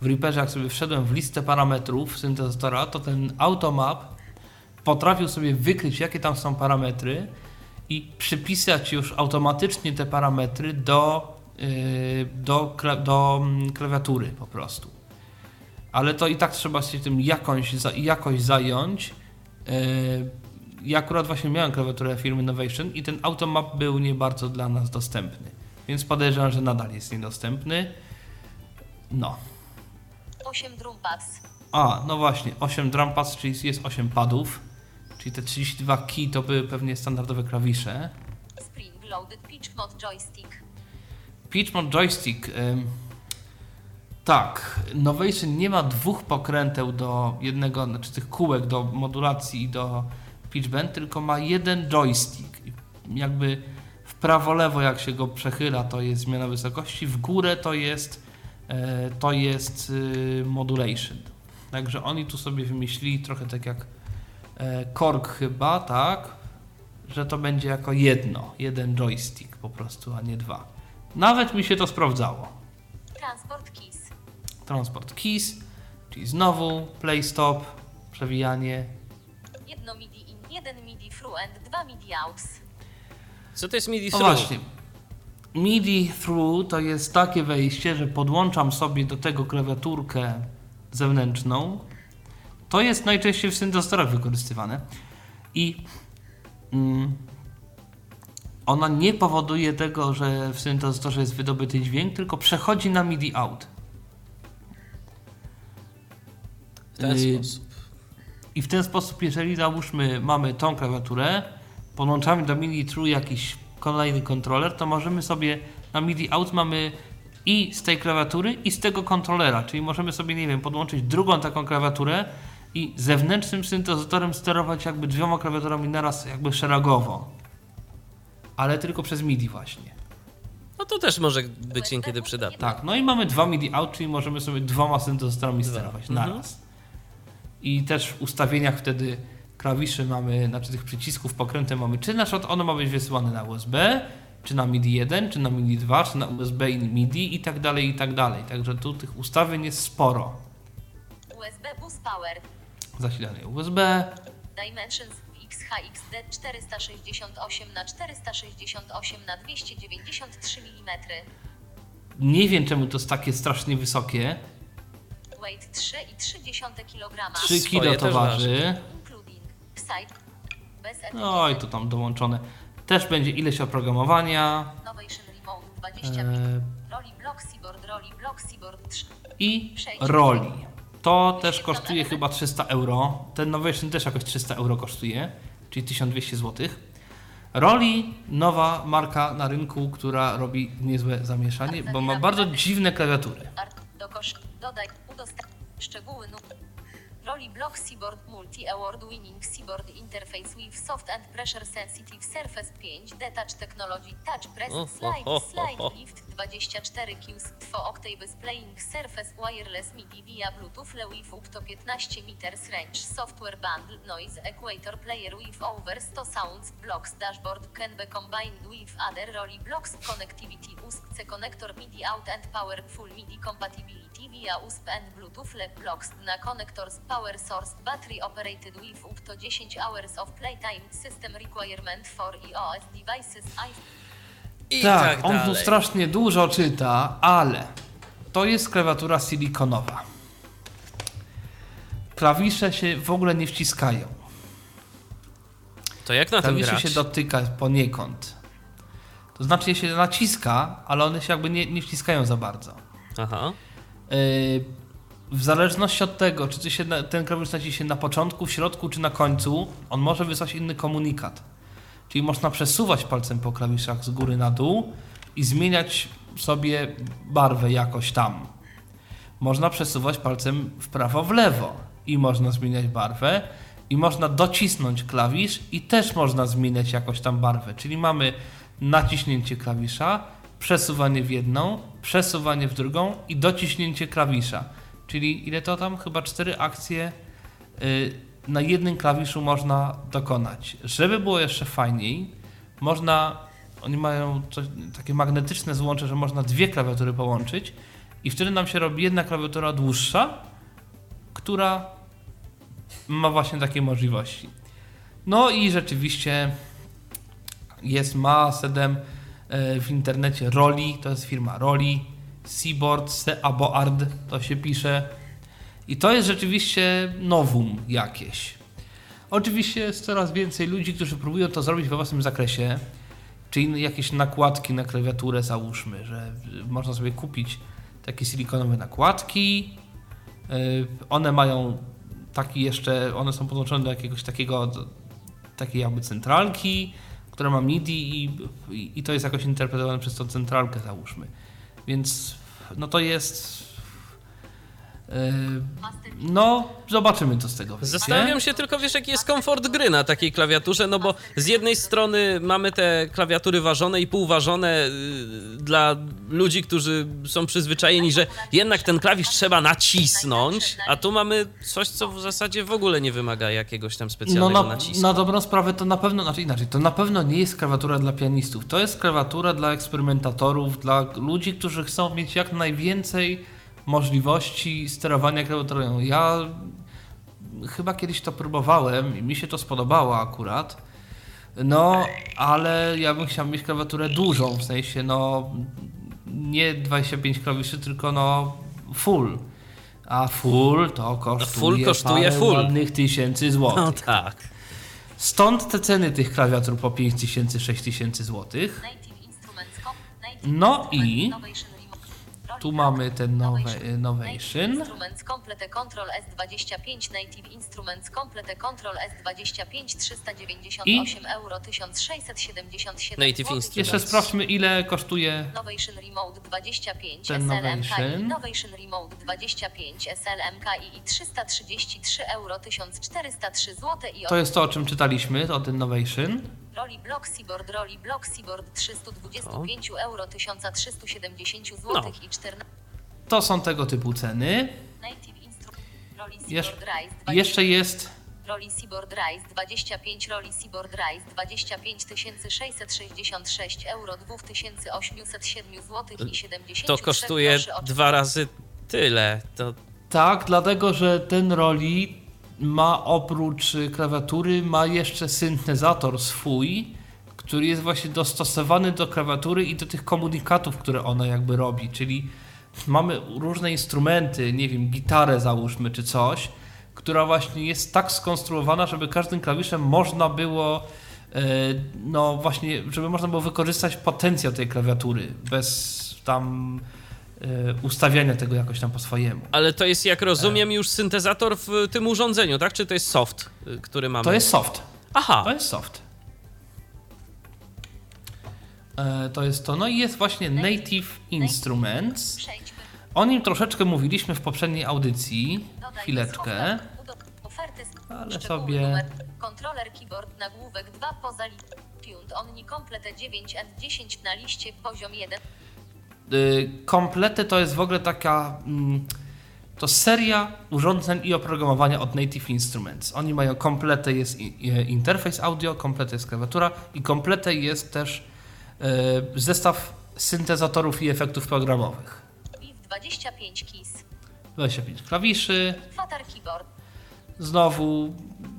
w Reaperze, jak sobie wszedłem w listę parametrów syntezatora, to ten Automap potrafił sobie wykryć, jakie tam są parametry i przypisać już automatycznie te parametry do, yy, do, do mm, klawiatury po prostu ale to i tak trzeba się tym jakąś, jakoś zająć. Yy, Ja akurat właśnie miałem klawiaturę firmy Innovation i ten automap był nie bardzo dla nas dostępny, więc podejrzewam, że nadal jest niedostępny. No. 8 Drumpads. A, no właśnie, 8 drumpads, czyli jest 8 padów, czyli te 32 key to były pewnie standardowe klawisze. Spring Loaded Pitch Mod Joystick. Pitch Mod Joystick. tak, Novation nie ma dwóch pokręteł do jednego, znaczy tych kółek do modulacji i do pitch bend, tylko ma jeden joystick. Jakby w prawo-lewo jak się go przechyla, to jest zmiana wysokości, w górę to jest e, to jest y, modulation. Także oni tu sobie wymyślili trochę tak jak Korg chyba, tak, że to będzie jako jedno, jeden joystick po prostu, a nie dwa. Nawet mi się to sprawdzało. Transport Keys. Transport keys, czyli znowu play stop, przewijanie. Jedno MIDI in, jeden MIDI through and dwa MIDI outs. Co to jest MIDI No through? właśnie. MIDI through to jest takie wejście, że podłączam sobie do tego klawiaturkę zewnętrzną. To jest najczęściej w syntezatorach wykorzystywane. I mm, ona nie powoduje tego, że w syntezatorze jest wydobyty dźwięk, tylko przechodzi na MIDI out. W ten Y, sposób. I w ten sposób, jeżeli załóżmy mamy tą klawiaturę, podłączamy do MIDI through jakiś kolejny kontroler, to możemy sobie na MIDI out mamy i z tej klawiatury i z tego kontrolera, czyli możemy sobie, nie wiem, podłączyć drugą taką klawiaturę i zewnętrznym syntezatorem sterować jakby dwiema klawiaturami naraz jakby szeregowo. Ale tylko przez MIDI właśnie. No to też może być niekiedy przydatne. Tak, no i mamy dwa MIDI out, czyli możemy sobie dwoma syntezatorami sterować Mhm. naraz. I też w ustawieniach wtedy klawiszy mamy, znaczy tych przycisków pokrętne mamy, czy na przykład ono ma być wysyłane na USB, czy na MIDI 1, czy na MIDI 2, czy na USB i MIDI i tak dalej, i tak dalej. Także tu tych ustawień jest sporo. USB Boost Power. Zasilanie USB, Dimensions XHXD 468 na 468 na 293 mm. nie wiem czemu to jest takie strasznie wysokie. Weight 3,3 kg. 3 Swoje kg to waży. No i to tam dołączone. Też będzie ileś oprogramowania. Novation Remote 20 E, min. Roli Block Seaboard, Roli Block Seaboard 3. i roli. To też kosztuje chyba 300 euro. Ten Novation też jakoś 300 euro kosztuje, czyli 1200 zł. Roli, nowa marka na rynku, która robi niezłe zamieszanie, bo ma bardzo dziwne klawiatury. Do kosz. Dodaj. Udostępnij. Szczegóły. Roli Block Seaboard Multi Award Winning Seaboard Interface with Soft and Pressure Sensitive Surface 5 Detach Technology Touch Press Slide Slide. Lift 24 Qs 2 Octave Playing Surface Wireless MIDI via Bluetooth Le with up to 15 meters range Software Bundle Noise Equator Player with over 100 sounds Blocks Dashboard can be combined with other Roli Blocks Connectivity USB Connector MIDI out and Powerful MIDI Compatibility via USB and Bluetooth Le Blocks na Connectors Power Source Battery Operated with up to 10 hours of playtime System Requirement for iOS Devices I I tak, tak on tu strasznie dużo czyta, ale to jest klawiatura silikonowa. Klawisze się w ogóle nie wciskają. To jak na tym Klawisze grać? się dotyka poniekąd. To znaczy je się naciska, ale one się jakby nie, nie wciskają za bardzo. Aha. Yy, w zależności od tego, czy ty się ten klawisz naciśnie na początku, w środku czy na końcu, on może wysłać inny komunikat. Czyli można przesuwać palcem po klawiszach z góry na dół i zmieniać sobie barwę jakoś tam. Można przesuwać palcem w prawo, w lewo i można zmieniać barwę. I można docisnąć klawisz i też można zmieniać jakoś tam barwę. Czyli mamy naciśnięcie klawisza, przesuwanie w jedną, przesuwanie w drugą i dociśnięcie klawisza. Czyli ile to tam? Chyba cztery akcje y, na jednym klawiszu można dokonać. Żeby było jeszcze fajniej, można, oni mają coś, takie magnetyczne złącze, że można dwie klawiatury połączyć i wtedy nam się robi jedna klawiatura dłuższa, która ma właśnie takie możliwości. No i rzeczywiście jest masę e, w internecie Roli, to jest firma Roli, Seaboard, Seaboard to się pisze. I to jest rzeczywiście nowum jakieś. Oczywiście jest coraz więcej ludzi, którzy próbują to zrobić we własnym zakresie, czyli jakieś nakładki na klawiaturę załóżmy, że można sobie kupić takie silikonowe nakładki. Yy, One mają taki jeszcze, one są podłączone do jakiegoś takiego, do takiej jakby centralki, która ma MIDI i, i, to jest jakoś interpretowane przez tą centralkę załóżmy. Więc no to jest no, zobaczymy co z tego wyjdzie. Zastanawiam się tylko, wiesz, jaki jest komfort gry na takiej klawiaturze, no bo z jednej strony mamy te klawiatury ważone i półważone y, dla ludzi, którzy są przyzwyczajeni, że jednak ten klawisz trzeba nacisnąć, a tu mamy coś, co w zasadzie w ogóle nie wymaga jakiegoś tam No specjalnego na, nacisku. na dobrą sprawę to na pewno, znaczy inaczej, to na pewno nie jest klawiatura dla pianistów. To jest klawiatura dla eksperymentatorów, dla ludzi, którzy chcą mieć jak najwięcej możliwości sterowania klawiaturą. Ja chyba kiedyś to próbowałem i mi się to spodobało akurat. No, ale ja bym chciał mieć klawiaturę dużą, w sensie no nie 25 klawiszy, tylko no full. A full to kosztuje, full kosztuje parę full. ładnych tysięcy złotych. No tak. Stąd te ceny tych klawiatur po 5000, 6000 złotych. No i Tu mamy ten nowe, Native Innovation. Instruments Complete Control S25 Native Instruments Complete Control S25 398 euro 1677 Native złotych. Instruments. Jeszcze sprawdźmy ile kosztuje Innovation Remote 25 Ten SLMKI Novation. Innovation Remote 25 SLMKI i 333 euro 1403 zł i To jest to, o czym czytaliśmy, o ten Innovation. Roli Block Seaboard Roli Block Seaboard 325 euro 1370 zł No. i 14 To są tego typu ceny. Jesz Seaboard Rise 20 jeszcze jest Roli Seaboard Rise 25 Roli Seaboard Rise 25 666 euro 2807 zł i 70 To kosztuje dwa razy tyle. To tak, dlatego że ten Roli ma oprócz y, klawiatury, ma jeszcze syntezator swój, który jest właśnie dostosowany do klawiatury i do tych komunikatów, które ona jakby robi. Czyli mamy różne instrumenty, nie wiem, gitarę załóżmy czy coś, która właśnie jest tak skonstruowana, żeby każdym klawiszem można było e, no właśnie, żeby można było wykorzystać potencjał tej klawiatury bez tam ustawiania tego jakoś tam po swojemu. Ale to jest, jak rozumiem, już syntezator w tym urządzeniu, tak? Czy to jest soft, y, który mamy? To jest soft. Aha, To jest soft. E, to jest to. No i jest właśnie Native Instruments. O nim troszeczkę mówiliśmy w poprzedniej audycji. Chwileczkę. Ale sobie-. Kontroler keyboard nagłówek 2 poza li- tuned only complete 9 and 10 na liście poziom 1 Y, Komplety to jest w ogóle taka. mm, To seria urządzeń i oprogramowania od Native Instruments. Oni mają kompletę jest interfejs audio, kompletę jest klawiatura i kompletę jest też y, zestaw syntezatorów i efektów programowych. WIV 25 keys 25 klawiszy, Fatar keyboard Znowu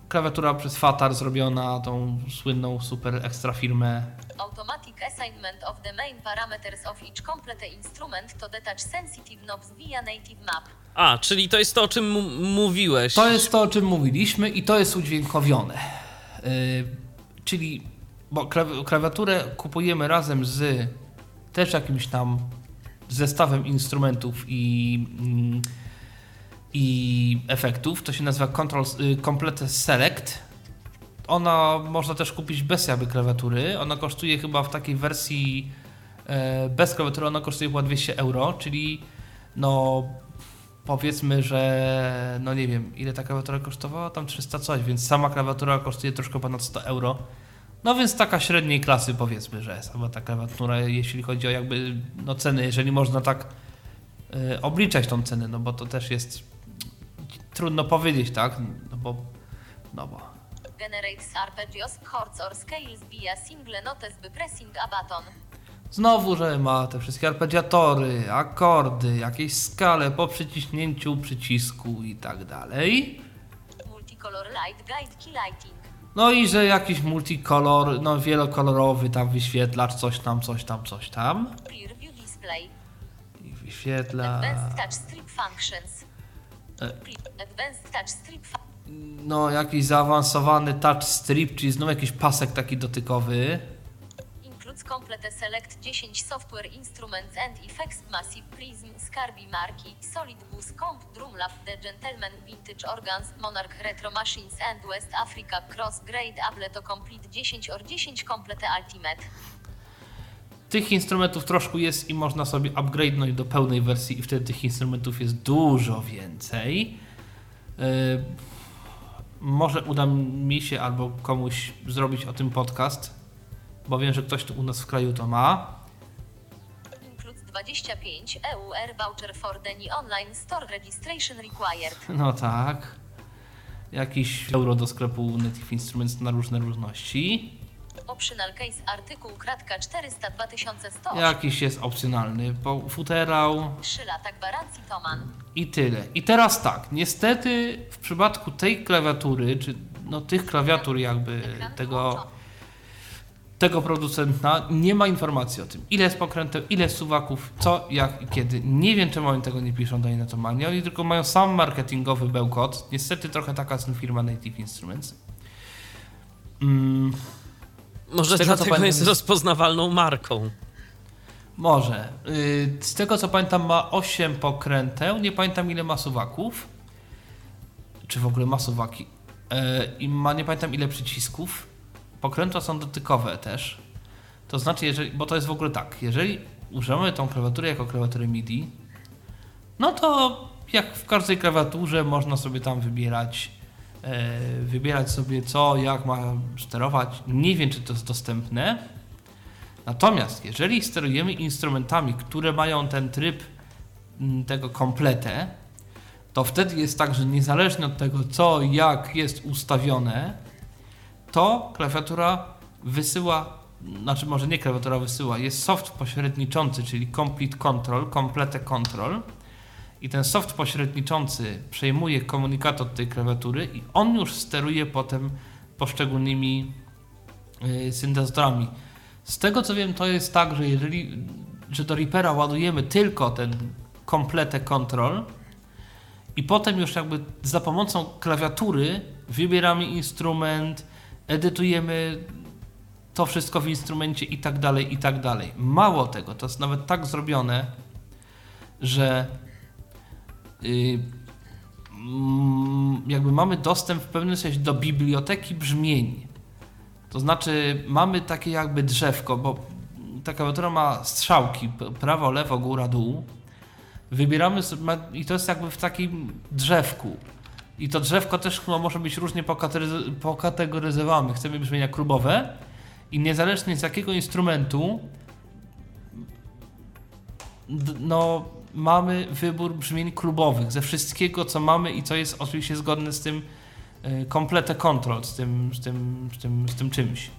klawiatura przez Fatar zrobiona, tą słynną super ekstra firmę. Automatic assignment of the main parameters of each complete instrument to detach sensitive knobs via native map. A, czyli to jest to, o czym mówiłeś. To jest to, o czym mówiliśmy i to jest udźwiękowione. Yy, czyli, bo klawi- klawiaturę kupujemy razem z też jakimś tam zestawem instrumentów i, mm, i efektów. To się nazywa Control y, Complete Select. Ona można też kupić bez jakby klawiatury. Ona kosztuje chyba w takiej wersji e, bez klawiatury, ona kosztuje chyba 200 euro, czyli no powiedzmy, że no nie wiem, ile ta klawiatura kosztowała? Tam 300 coś, więc sama klawiatura kosztuje troszkę ponad 100 euro. No więc taka średniej klasy powiedzmy, że sama ta klawiatura, jeśli chodzi o jakby no ceny, jeżeli można tak y, obliczać tą cenę, no bo to też jest trudno powiedzieć, tak? No bo, no bo Generates arpeggios, chords or scales via single notes by pressing a button. Znowu, że ma te wszystkie arpeggiatory, akordy, jakieś skale po przyciśnięciu przycisku i tak dalej. Multicolor light guide key lighting. No i że jakiś multikolor, no wielokolorowy tam wyświetlacz, coś tam, coś tam, coś tam. Clear view display. I wyświetla. Advanced touch strip functions. E. Advanced touch strip fu- No jakiś zaawansowany touch strip, czyli znów jakiś pasek taki dotykowy. includes complete select 10 software instruments and effects massive prism scarby marki solid bus comp drumlab the gentleman vintage organs monarch retro machines and west africa cross grade ableto complete 10 or 10 complete ultimate Tych instrumentów troszkę jest i można sobie upgrade'nąć do pełnej wersji i wtedy tych instrumentów jest dużo więcej. Yy, może uda mi się albo komuś zrobić o tym podcast, bo wiem, że ktoś tu u nas w kraju to ma. includes 25 EUR voucher for new online store registration required No tak. Jakiś euro do sklepu Native Instruments na różne różności. Optional case artykuł kratka 400 2100 Jakiś jest opcjonalny po futerał 3 lata gwarancji Toman i tyle. I teraz tak, niestety w przypadku tej klawiatury, czy no tych klawiatur jakby tego, tego producenta nie ma informacji o tym, ile jest pokręteł, ile suwaków, co, jak i kiedy. Nie wiem czemu oni tego nie piszą do Inetomanii, oni tylko mają sam marketingowy bełkot. Niestety trochę taka jest firma Native Instruments. Mm, Może z tego, co dlatego pamiętam, jest rozpoznawalną marką. Może. Y, Z tego co pamiętam ma 8 pokręteł, nie pamiętam ile ma suwaków. Czy w ogóle ma suwaki. E, I ma nie pamiętam ile przycisków. Pokrętła są dotykowe też. To znaczy, jeżeli, bo to jest w ogóle tak, jeżeli używamy tą klawiaturę jako klawiaturę MIDI, no to jak w każdej klawiaturze można sobie tam wybierać wybierać sobie co, jak ma sterować. Nie wiem, czy to jest dostępne. Natomiast jeżeli sterujemy instrumentami, które mają ten tryb mm, tego kompletę, to wtedy jest tak, że niezależnie od tego, co, jak jest ustawione, to klawiatura wysyła, znaczy może nie klawiatura wysyła, jest soft pośredniczący, czyli Complete Control, Complete Control i ten soft pośredniczący przejmuje komunikat od tej klawiatury i on już steruje potem poszczególnymi yy, syntezatorami. Z tego co wiem, to jest tak, że jeżeli że do Reapera ładujemy tylko ten kompletę control i potem już jakby za pomocą klawiatury wybieramy instrument, edytujemy to wszystko w instrumencie i tak dalej, i tak dalej. Mało tego, to jest nawet tak zrobione, że jakby mamy dostęp w pewnym sensie do biblioteki brzmień. To znaczy mamy takie jakby drzewko, bo ta klawiatura ma strzałki prawo, lewo, góra, dół. Wybieramy i to jest jakby w takim drzewku. I to drzewko też chyba może być różnie pokategoryz- pokategoryzowane. Chcemy brzmienia klubowe i niezależnie z jakiego instrumentu no, mamy wybór brzmień klubowych ze wszystkiego, co mamy i co jest oczywiście zgodne z tym y, kompletę control, z tym, z tym, z tym, z tym czymś.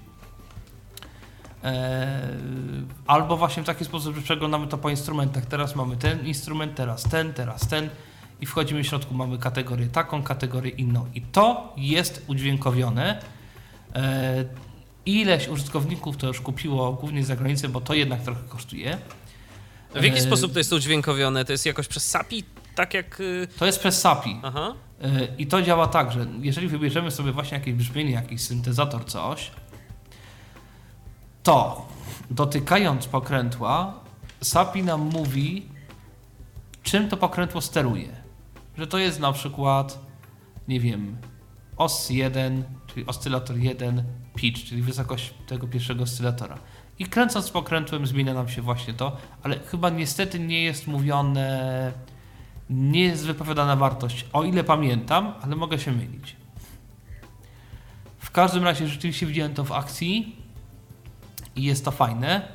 E, albo właśnie w taki sposób, że przeglądamy to po instrumentach. Teraz mamy ten instrument, teraz ten, teraz ten i wchodzimy w środku, mamy kategorię taką, kategorię inną. I to jest udźwiękowione. E, Ileś użytkowników to już kupiło głównie z zagranicy, bo to jednak trochę kosztuje. W jaki E, sposób to jest udźwiękowione? To jest jakoś przez SAPI? Tak jak... y, To jest przez SAPI. Aha. E, I to działa tak, że jeżeli wybierzemy sobie właśnie jakieś brzmienie, jakiś syntezator, coś, to dotykając pokrętła, SAPI nam mówi, czym to pokrętło steruje. Że to jest na przykład, nie wiem, os 1, czyli oscylator 1, pitch, czyli wysokość tego pierwszego oscylatora. I kręcąc pokrętłem zmienia nam się właśnie to, ale chyba niestety nie jest mówione, nie jest wypowiadana wartość, o ile pamiętam, ale mogę się mylić. W każdym razie rzeczywiście widziałem to w akcji i jest to fajne.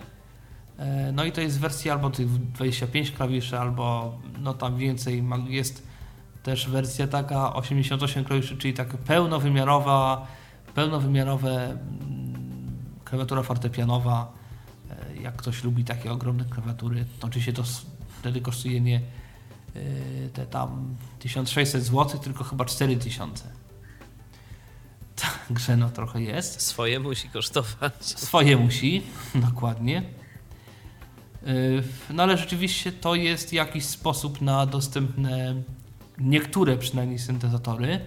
E, No i to jest wersja albo tych 25 klawiszy, albo no tam więcej. Jest też wersja taka 88 klawiszy, czyli taka pełnowymiarowa, pełnowymiarowe klawiatura fortepianowa. E, Jak ktoś lubi takie ogromne klawiatury, to oczywiście to wtedy kosztuje nie e, te tam 1600 zł, tylko chyba 4000. Także no trochę jest. Swoje musi kosztować. Swoje musi, dokładnie. Yy, No ale rzeczywiście to jest jakiś sposób na dostępne niektóre przynajmniej syntezatory.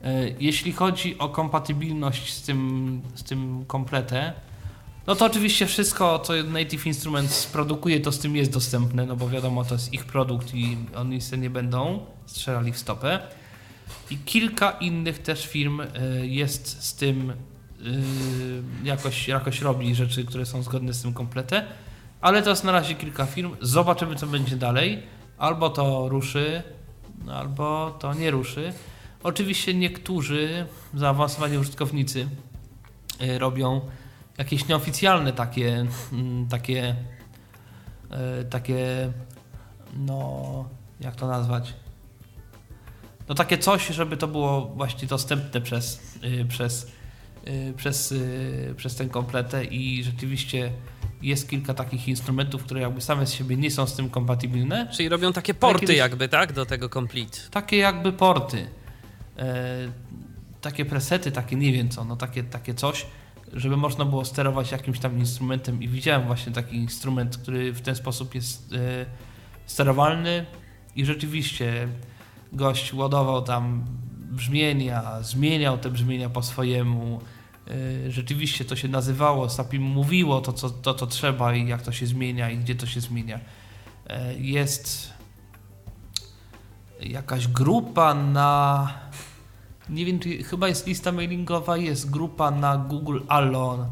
Yy, Jeśli chodzi o kompatybilność z tym, z tym kompletę, no to oczywiście wszystko, co Native Instruments produkuje, to z tym jest dostępne, no bo wiadomo, to jest ich produkt i oni sobie nie będą strzelali w stopę. I kilka innych też firm y, jest z tym y, jakoś, jakoś robi rzeczy, które są zgodne z tym kompletem. Ale to jest na razie kilka firm. Zobaczymy, co będzie dalej. Albo to ruszy, albo to nie ruszy. Oczywiście niektórzy zaawansowani użytkownicy y, robią jakieś nieoficjalne takie, mm, takie, y, takie, no, jak to nazwać? no takie coś, żeby to było właśnie dostępne przez, y, przez, przez, przez ten kompletę i rzeczywiście jest kilka takich instrumentów, które jakby same z siebie nie są z tym kompatybilne. Czyli robią takie porty jakby, tak? Do tego Complete. Takie jakby porty, takie presety, takie nie wiem co, no takie, takie coś, żeby można było sterować jakimś tam instrumentem i widziałem właśnie taki instrument, który w ten sposób jest e, sterowalny i rzeczywiście gość ładował tam brzmienia, zmieniał te brzmienia po swojemu. E, Rzeczywiście to się nazywało, SAPI mówiło to co, to, co trzeba i jak to się zmienia i gdzie to się zmienia. E, Jest jakaś grupa na. Nie wiem, czy chyba jest lista mailingowa, jest grupa na Google Alon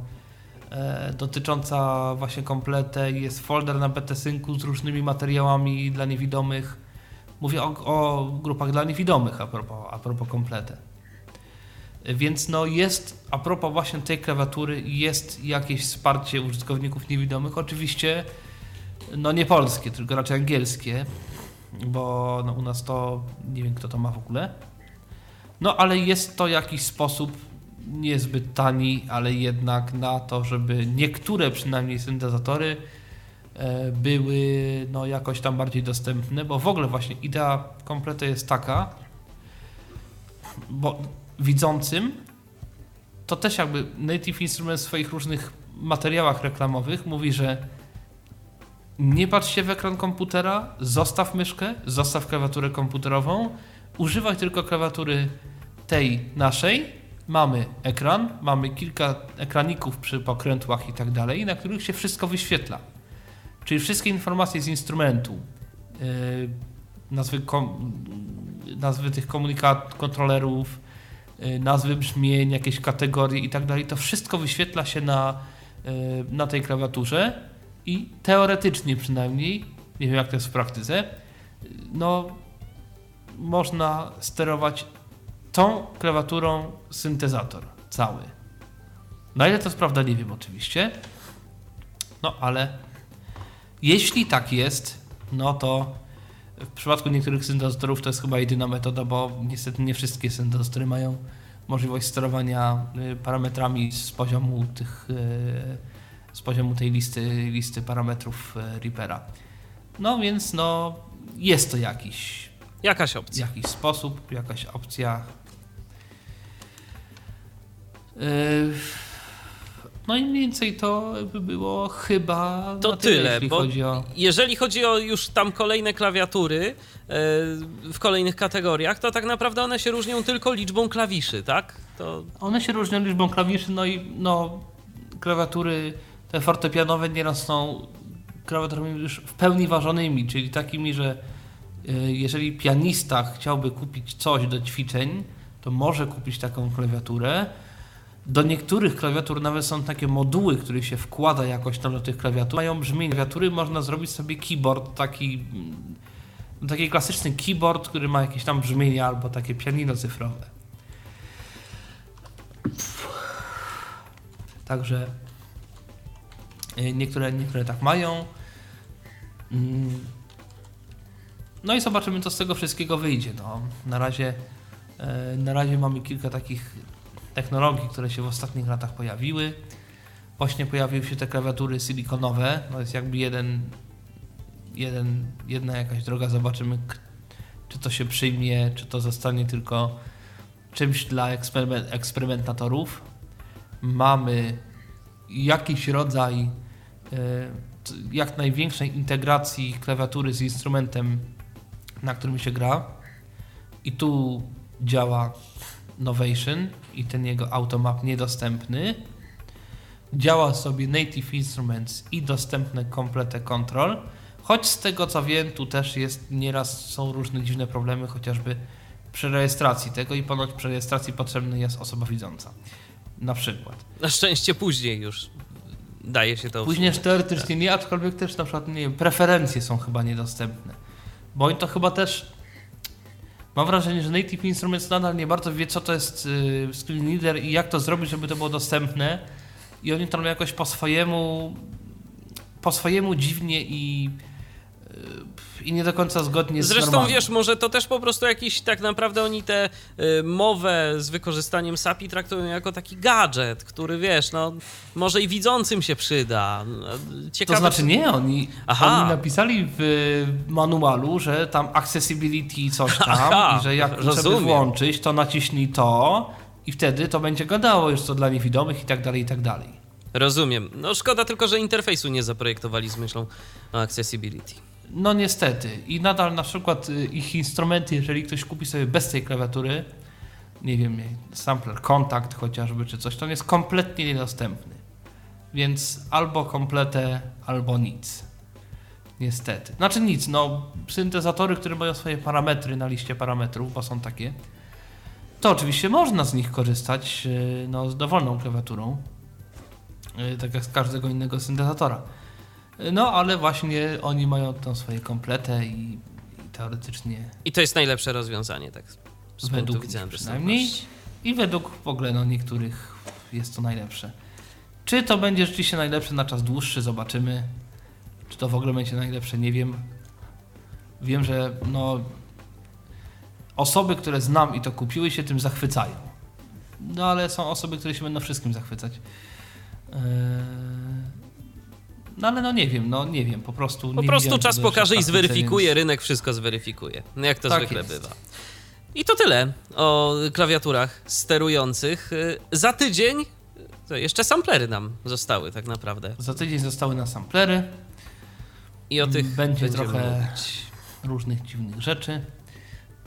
e, dotycząca właśnie kompletę. Jest folder na BTSyncu z różnymi materiałami dla niewidomych. Mówię o, o grupach dla niewidomych a propos, a propos kompletę. E, Więc no jest, a propos właśnie tej klawiatury, jest jakieś wsparcie użytkowników niewidomych. Oczywiście no nie polskie, tylko raczej angielskie, bo no, u nas to nie wiem kto to ma w ogóle. No ale jest to jakiś sposób niezbyt tani, ale jednak na to, żeby niektóre przynajmniej syntezatory e, były no jakoś tam bardziej dostępne, bo w ogóle właśnie idea kompletu jest taka, bo widzącym to też jakby Native Instruments w swoich różnych materiałach reklamowych mówi, że nie patrz się w ekran komputera, zostaw myszkę, zostaw klawiaturę komputerową, używaj tylko klawiatury tej naszej. Mamy ekran, mamy kilka ekraników przy pokrętłach i tak dalej, na których się wszystko wyświetla. Czyli wszystkie informacje z instrumentu, yy, nazwy, kom, nazwy tych komunikat kontrolerów, yy, nazwy brzmień, jakieś kategorie i tak dalej, to wszystko wyświetla się na, yy, na tej klawiaturze i teoretycznie przynajmniej, nie wiem jak to jest w praktyce, no można sterować tą klawiaturą syntezator cały. Na ile to jest prawda, nie wiem oczywiście. No ale jeśli tak jest, no to w przypadku niektórych syntezatorów to jest chyba jedyna metoda, bo niestety nie wszystkie syntezatory mają możliwość sterowania y, parametrami z poziomu tych y, z poziomu tej listy, listy parametrów y, Reapera. No więc no jest to jakiś Jakaś opcja. jakiś sposób, jakaś opcja. Yy, No i mniej więcej to by było chyba To na tyle, tyle, jeśli bo chodzi o... jeżeli chodzi o już tam kolejne klawiatury e, w kolejnych kategoriach, to tak naprawdę one się różnią tylko liczbą klawiszy, tak? To One się różnią liczbą klawiszy, no i no, klawiatury te fortepianowe nieraz są klawiaturami już w pełni ważonymi, czyli takimi, że jeżeli pianista chciałby kupić coś do ćwiczeń, to może kupić taką klawiaturę. Do niektórych klawiatur nawet są takie moduły, które się wkłada jakoś tam do tych klawiatur. Mają brzmienie klawiatury, można zrobić sobie keyboard, taki, mm, taki klasyczny keyboard, który ma jakieś tam brzmienia albo takie pianino cyfrowe. Także y, niektóre, niektóre tak mają. No i zobaczymy, co z tego wszystkiego wyjdzie. No, na, razie, e, na razie mamy kilka takich technologii, które się w ostatnich latach pojawiły. Właśnie pojawiły się te klawiatury silikonowe. No jest jakby jeden, jeden, jedna jakaś droga. Zobaczymy, czy to się przyjmie, czy to zostanie tylko czymś dla eksperymen- eksperymentatorów. Mamy jakiś rodzaj e, jak największej integracji klawiatury z instrumentem, na którym się gra. I tu działa Novation i ten jego automap niedostępny. Działa sobie Native Instruments i dostępne komplete control. Choć z tego co wiem, tu też jest nieraz są różne dziwne problemy, chociażby przy rejestracji tego i ponoć przy rejestracji potrzebna jest osoba widząca. Na przykład. na szczęście później już daje się to. Później teoretycznie nie, aczkolwiek też na przykład, nie wiem, preferencje są chyba niedostępne. Bo oni to chyba też. Mam wrażenie, że Native Instruments nadal nie bardzo wie, co to jest y, screen reader i jak to zrobić, żeby to było dostępne. I oni robią jakoś po swojemu, po swojemu dziwnie i, i nie do końca zgodnie z Zresztą wiesz, może to też po prostu jakiś, tak naprawdę oni tę y, mowę z wykorzystaniem SAPI traktują jako taki gadżet, który wiesz, no może i widzącym się przyda. No, Ciekawe, To znaczy nie, oni, Aha. oni napisali w manualu, że tam accessibility coś tam Aha, i że jak żeby rozumiem. włączyć, to naciśnij to i wtedy to będzie gadało już co dla niewidomych i tak dalej, i tak dalej. Rozumiem. No szkoda tylko, że interfejsu nie zaprojektowali z myślą o accessibility. No niestety. I nadal na przykład y, ich instrumenty, jeżeli ktoś kupi sobie bez tej klawiatury, nie wiem, sampler, kontakt chociażby, czy coś, to on jest kompletnie niedostępny. Więc albo kompletę, albo nic. Niestety. Znaczy nic, no syntezatory, które mają swoje parametry na liście parametrów, bo są takie, to oczywiście można z nich korzystać y, no, z dowolną klawiaturą, y, tak jak z każdego innego syntezatora. No, ale właśnie oni mają tam swoje kompletę i, i teoretycznie I to jest najlepsze rozwiązanie, tak z według widzenia przynajmniej i według w ogóle no, niektórych jest to najlepsze. Czy to będzie rzeczywiście najlepsze na czas dłuższy, zobaczymy. Czy to w ogóle będzie najlepsze, nie wiem. Wiem, że no, osoby, które znam i to kupiły się tym zachwycają. No ale są osoby, które się będą wszystkim zachwycać. Eee, No ale no nie wiem, no nie wiem, po prostu Po prostu czas pokaże i zweryfikuje, więc- rynek wszystko zweryfikuje. No Jak to Tak zwykle jest. bywa. I to tyle o klawiaturach sterujących. Za tydzień to jeszcze samplery nam zostały tak naprawdę. Za tydzień zostały na samplery. I o tych Będzie trochę mówić. różnych dziwnych rzeczy,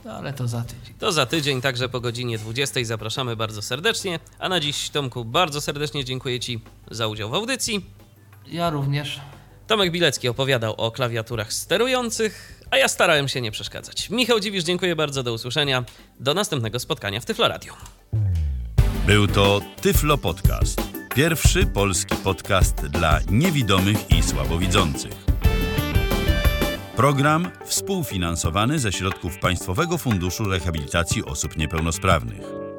no ale to za tydzień. To za tydzień, także po godzinie 20 zapraszamy bardzo serdecznie. A na dziś, Tomku, bardzo serdecznie dziękuję Ci za udział w audycji. Ja również. Tomek Bilecki opowiadał o klawiaturach sterujących, a ja starałem się nie przeszkadzać. Michał Dziwisz, dziękuję bardzo, do usłyszenia. Do następnego spotkania w Tyflo Radio. Był to Tyflo Podcast. Pierwszy polski podcast dla niewidomych i słabowidzących. Program współfinansowany ze środków Państwowego Funduszu Rehabilitacji Osób Niepełnosprawnych.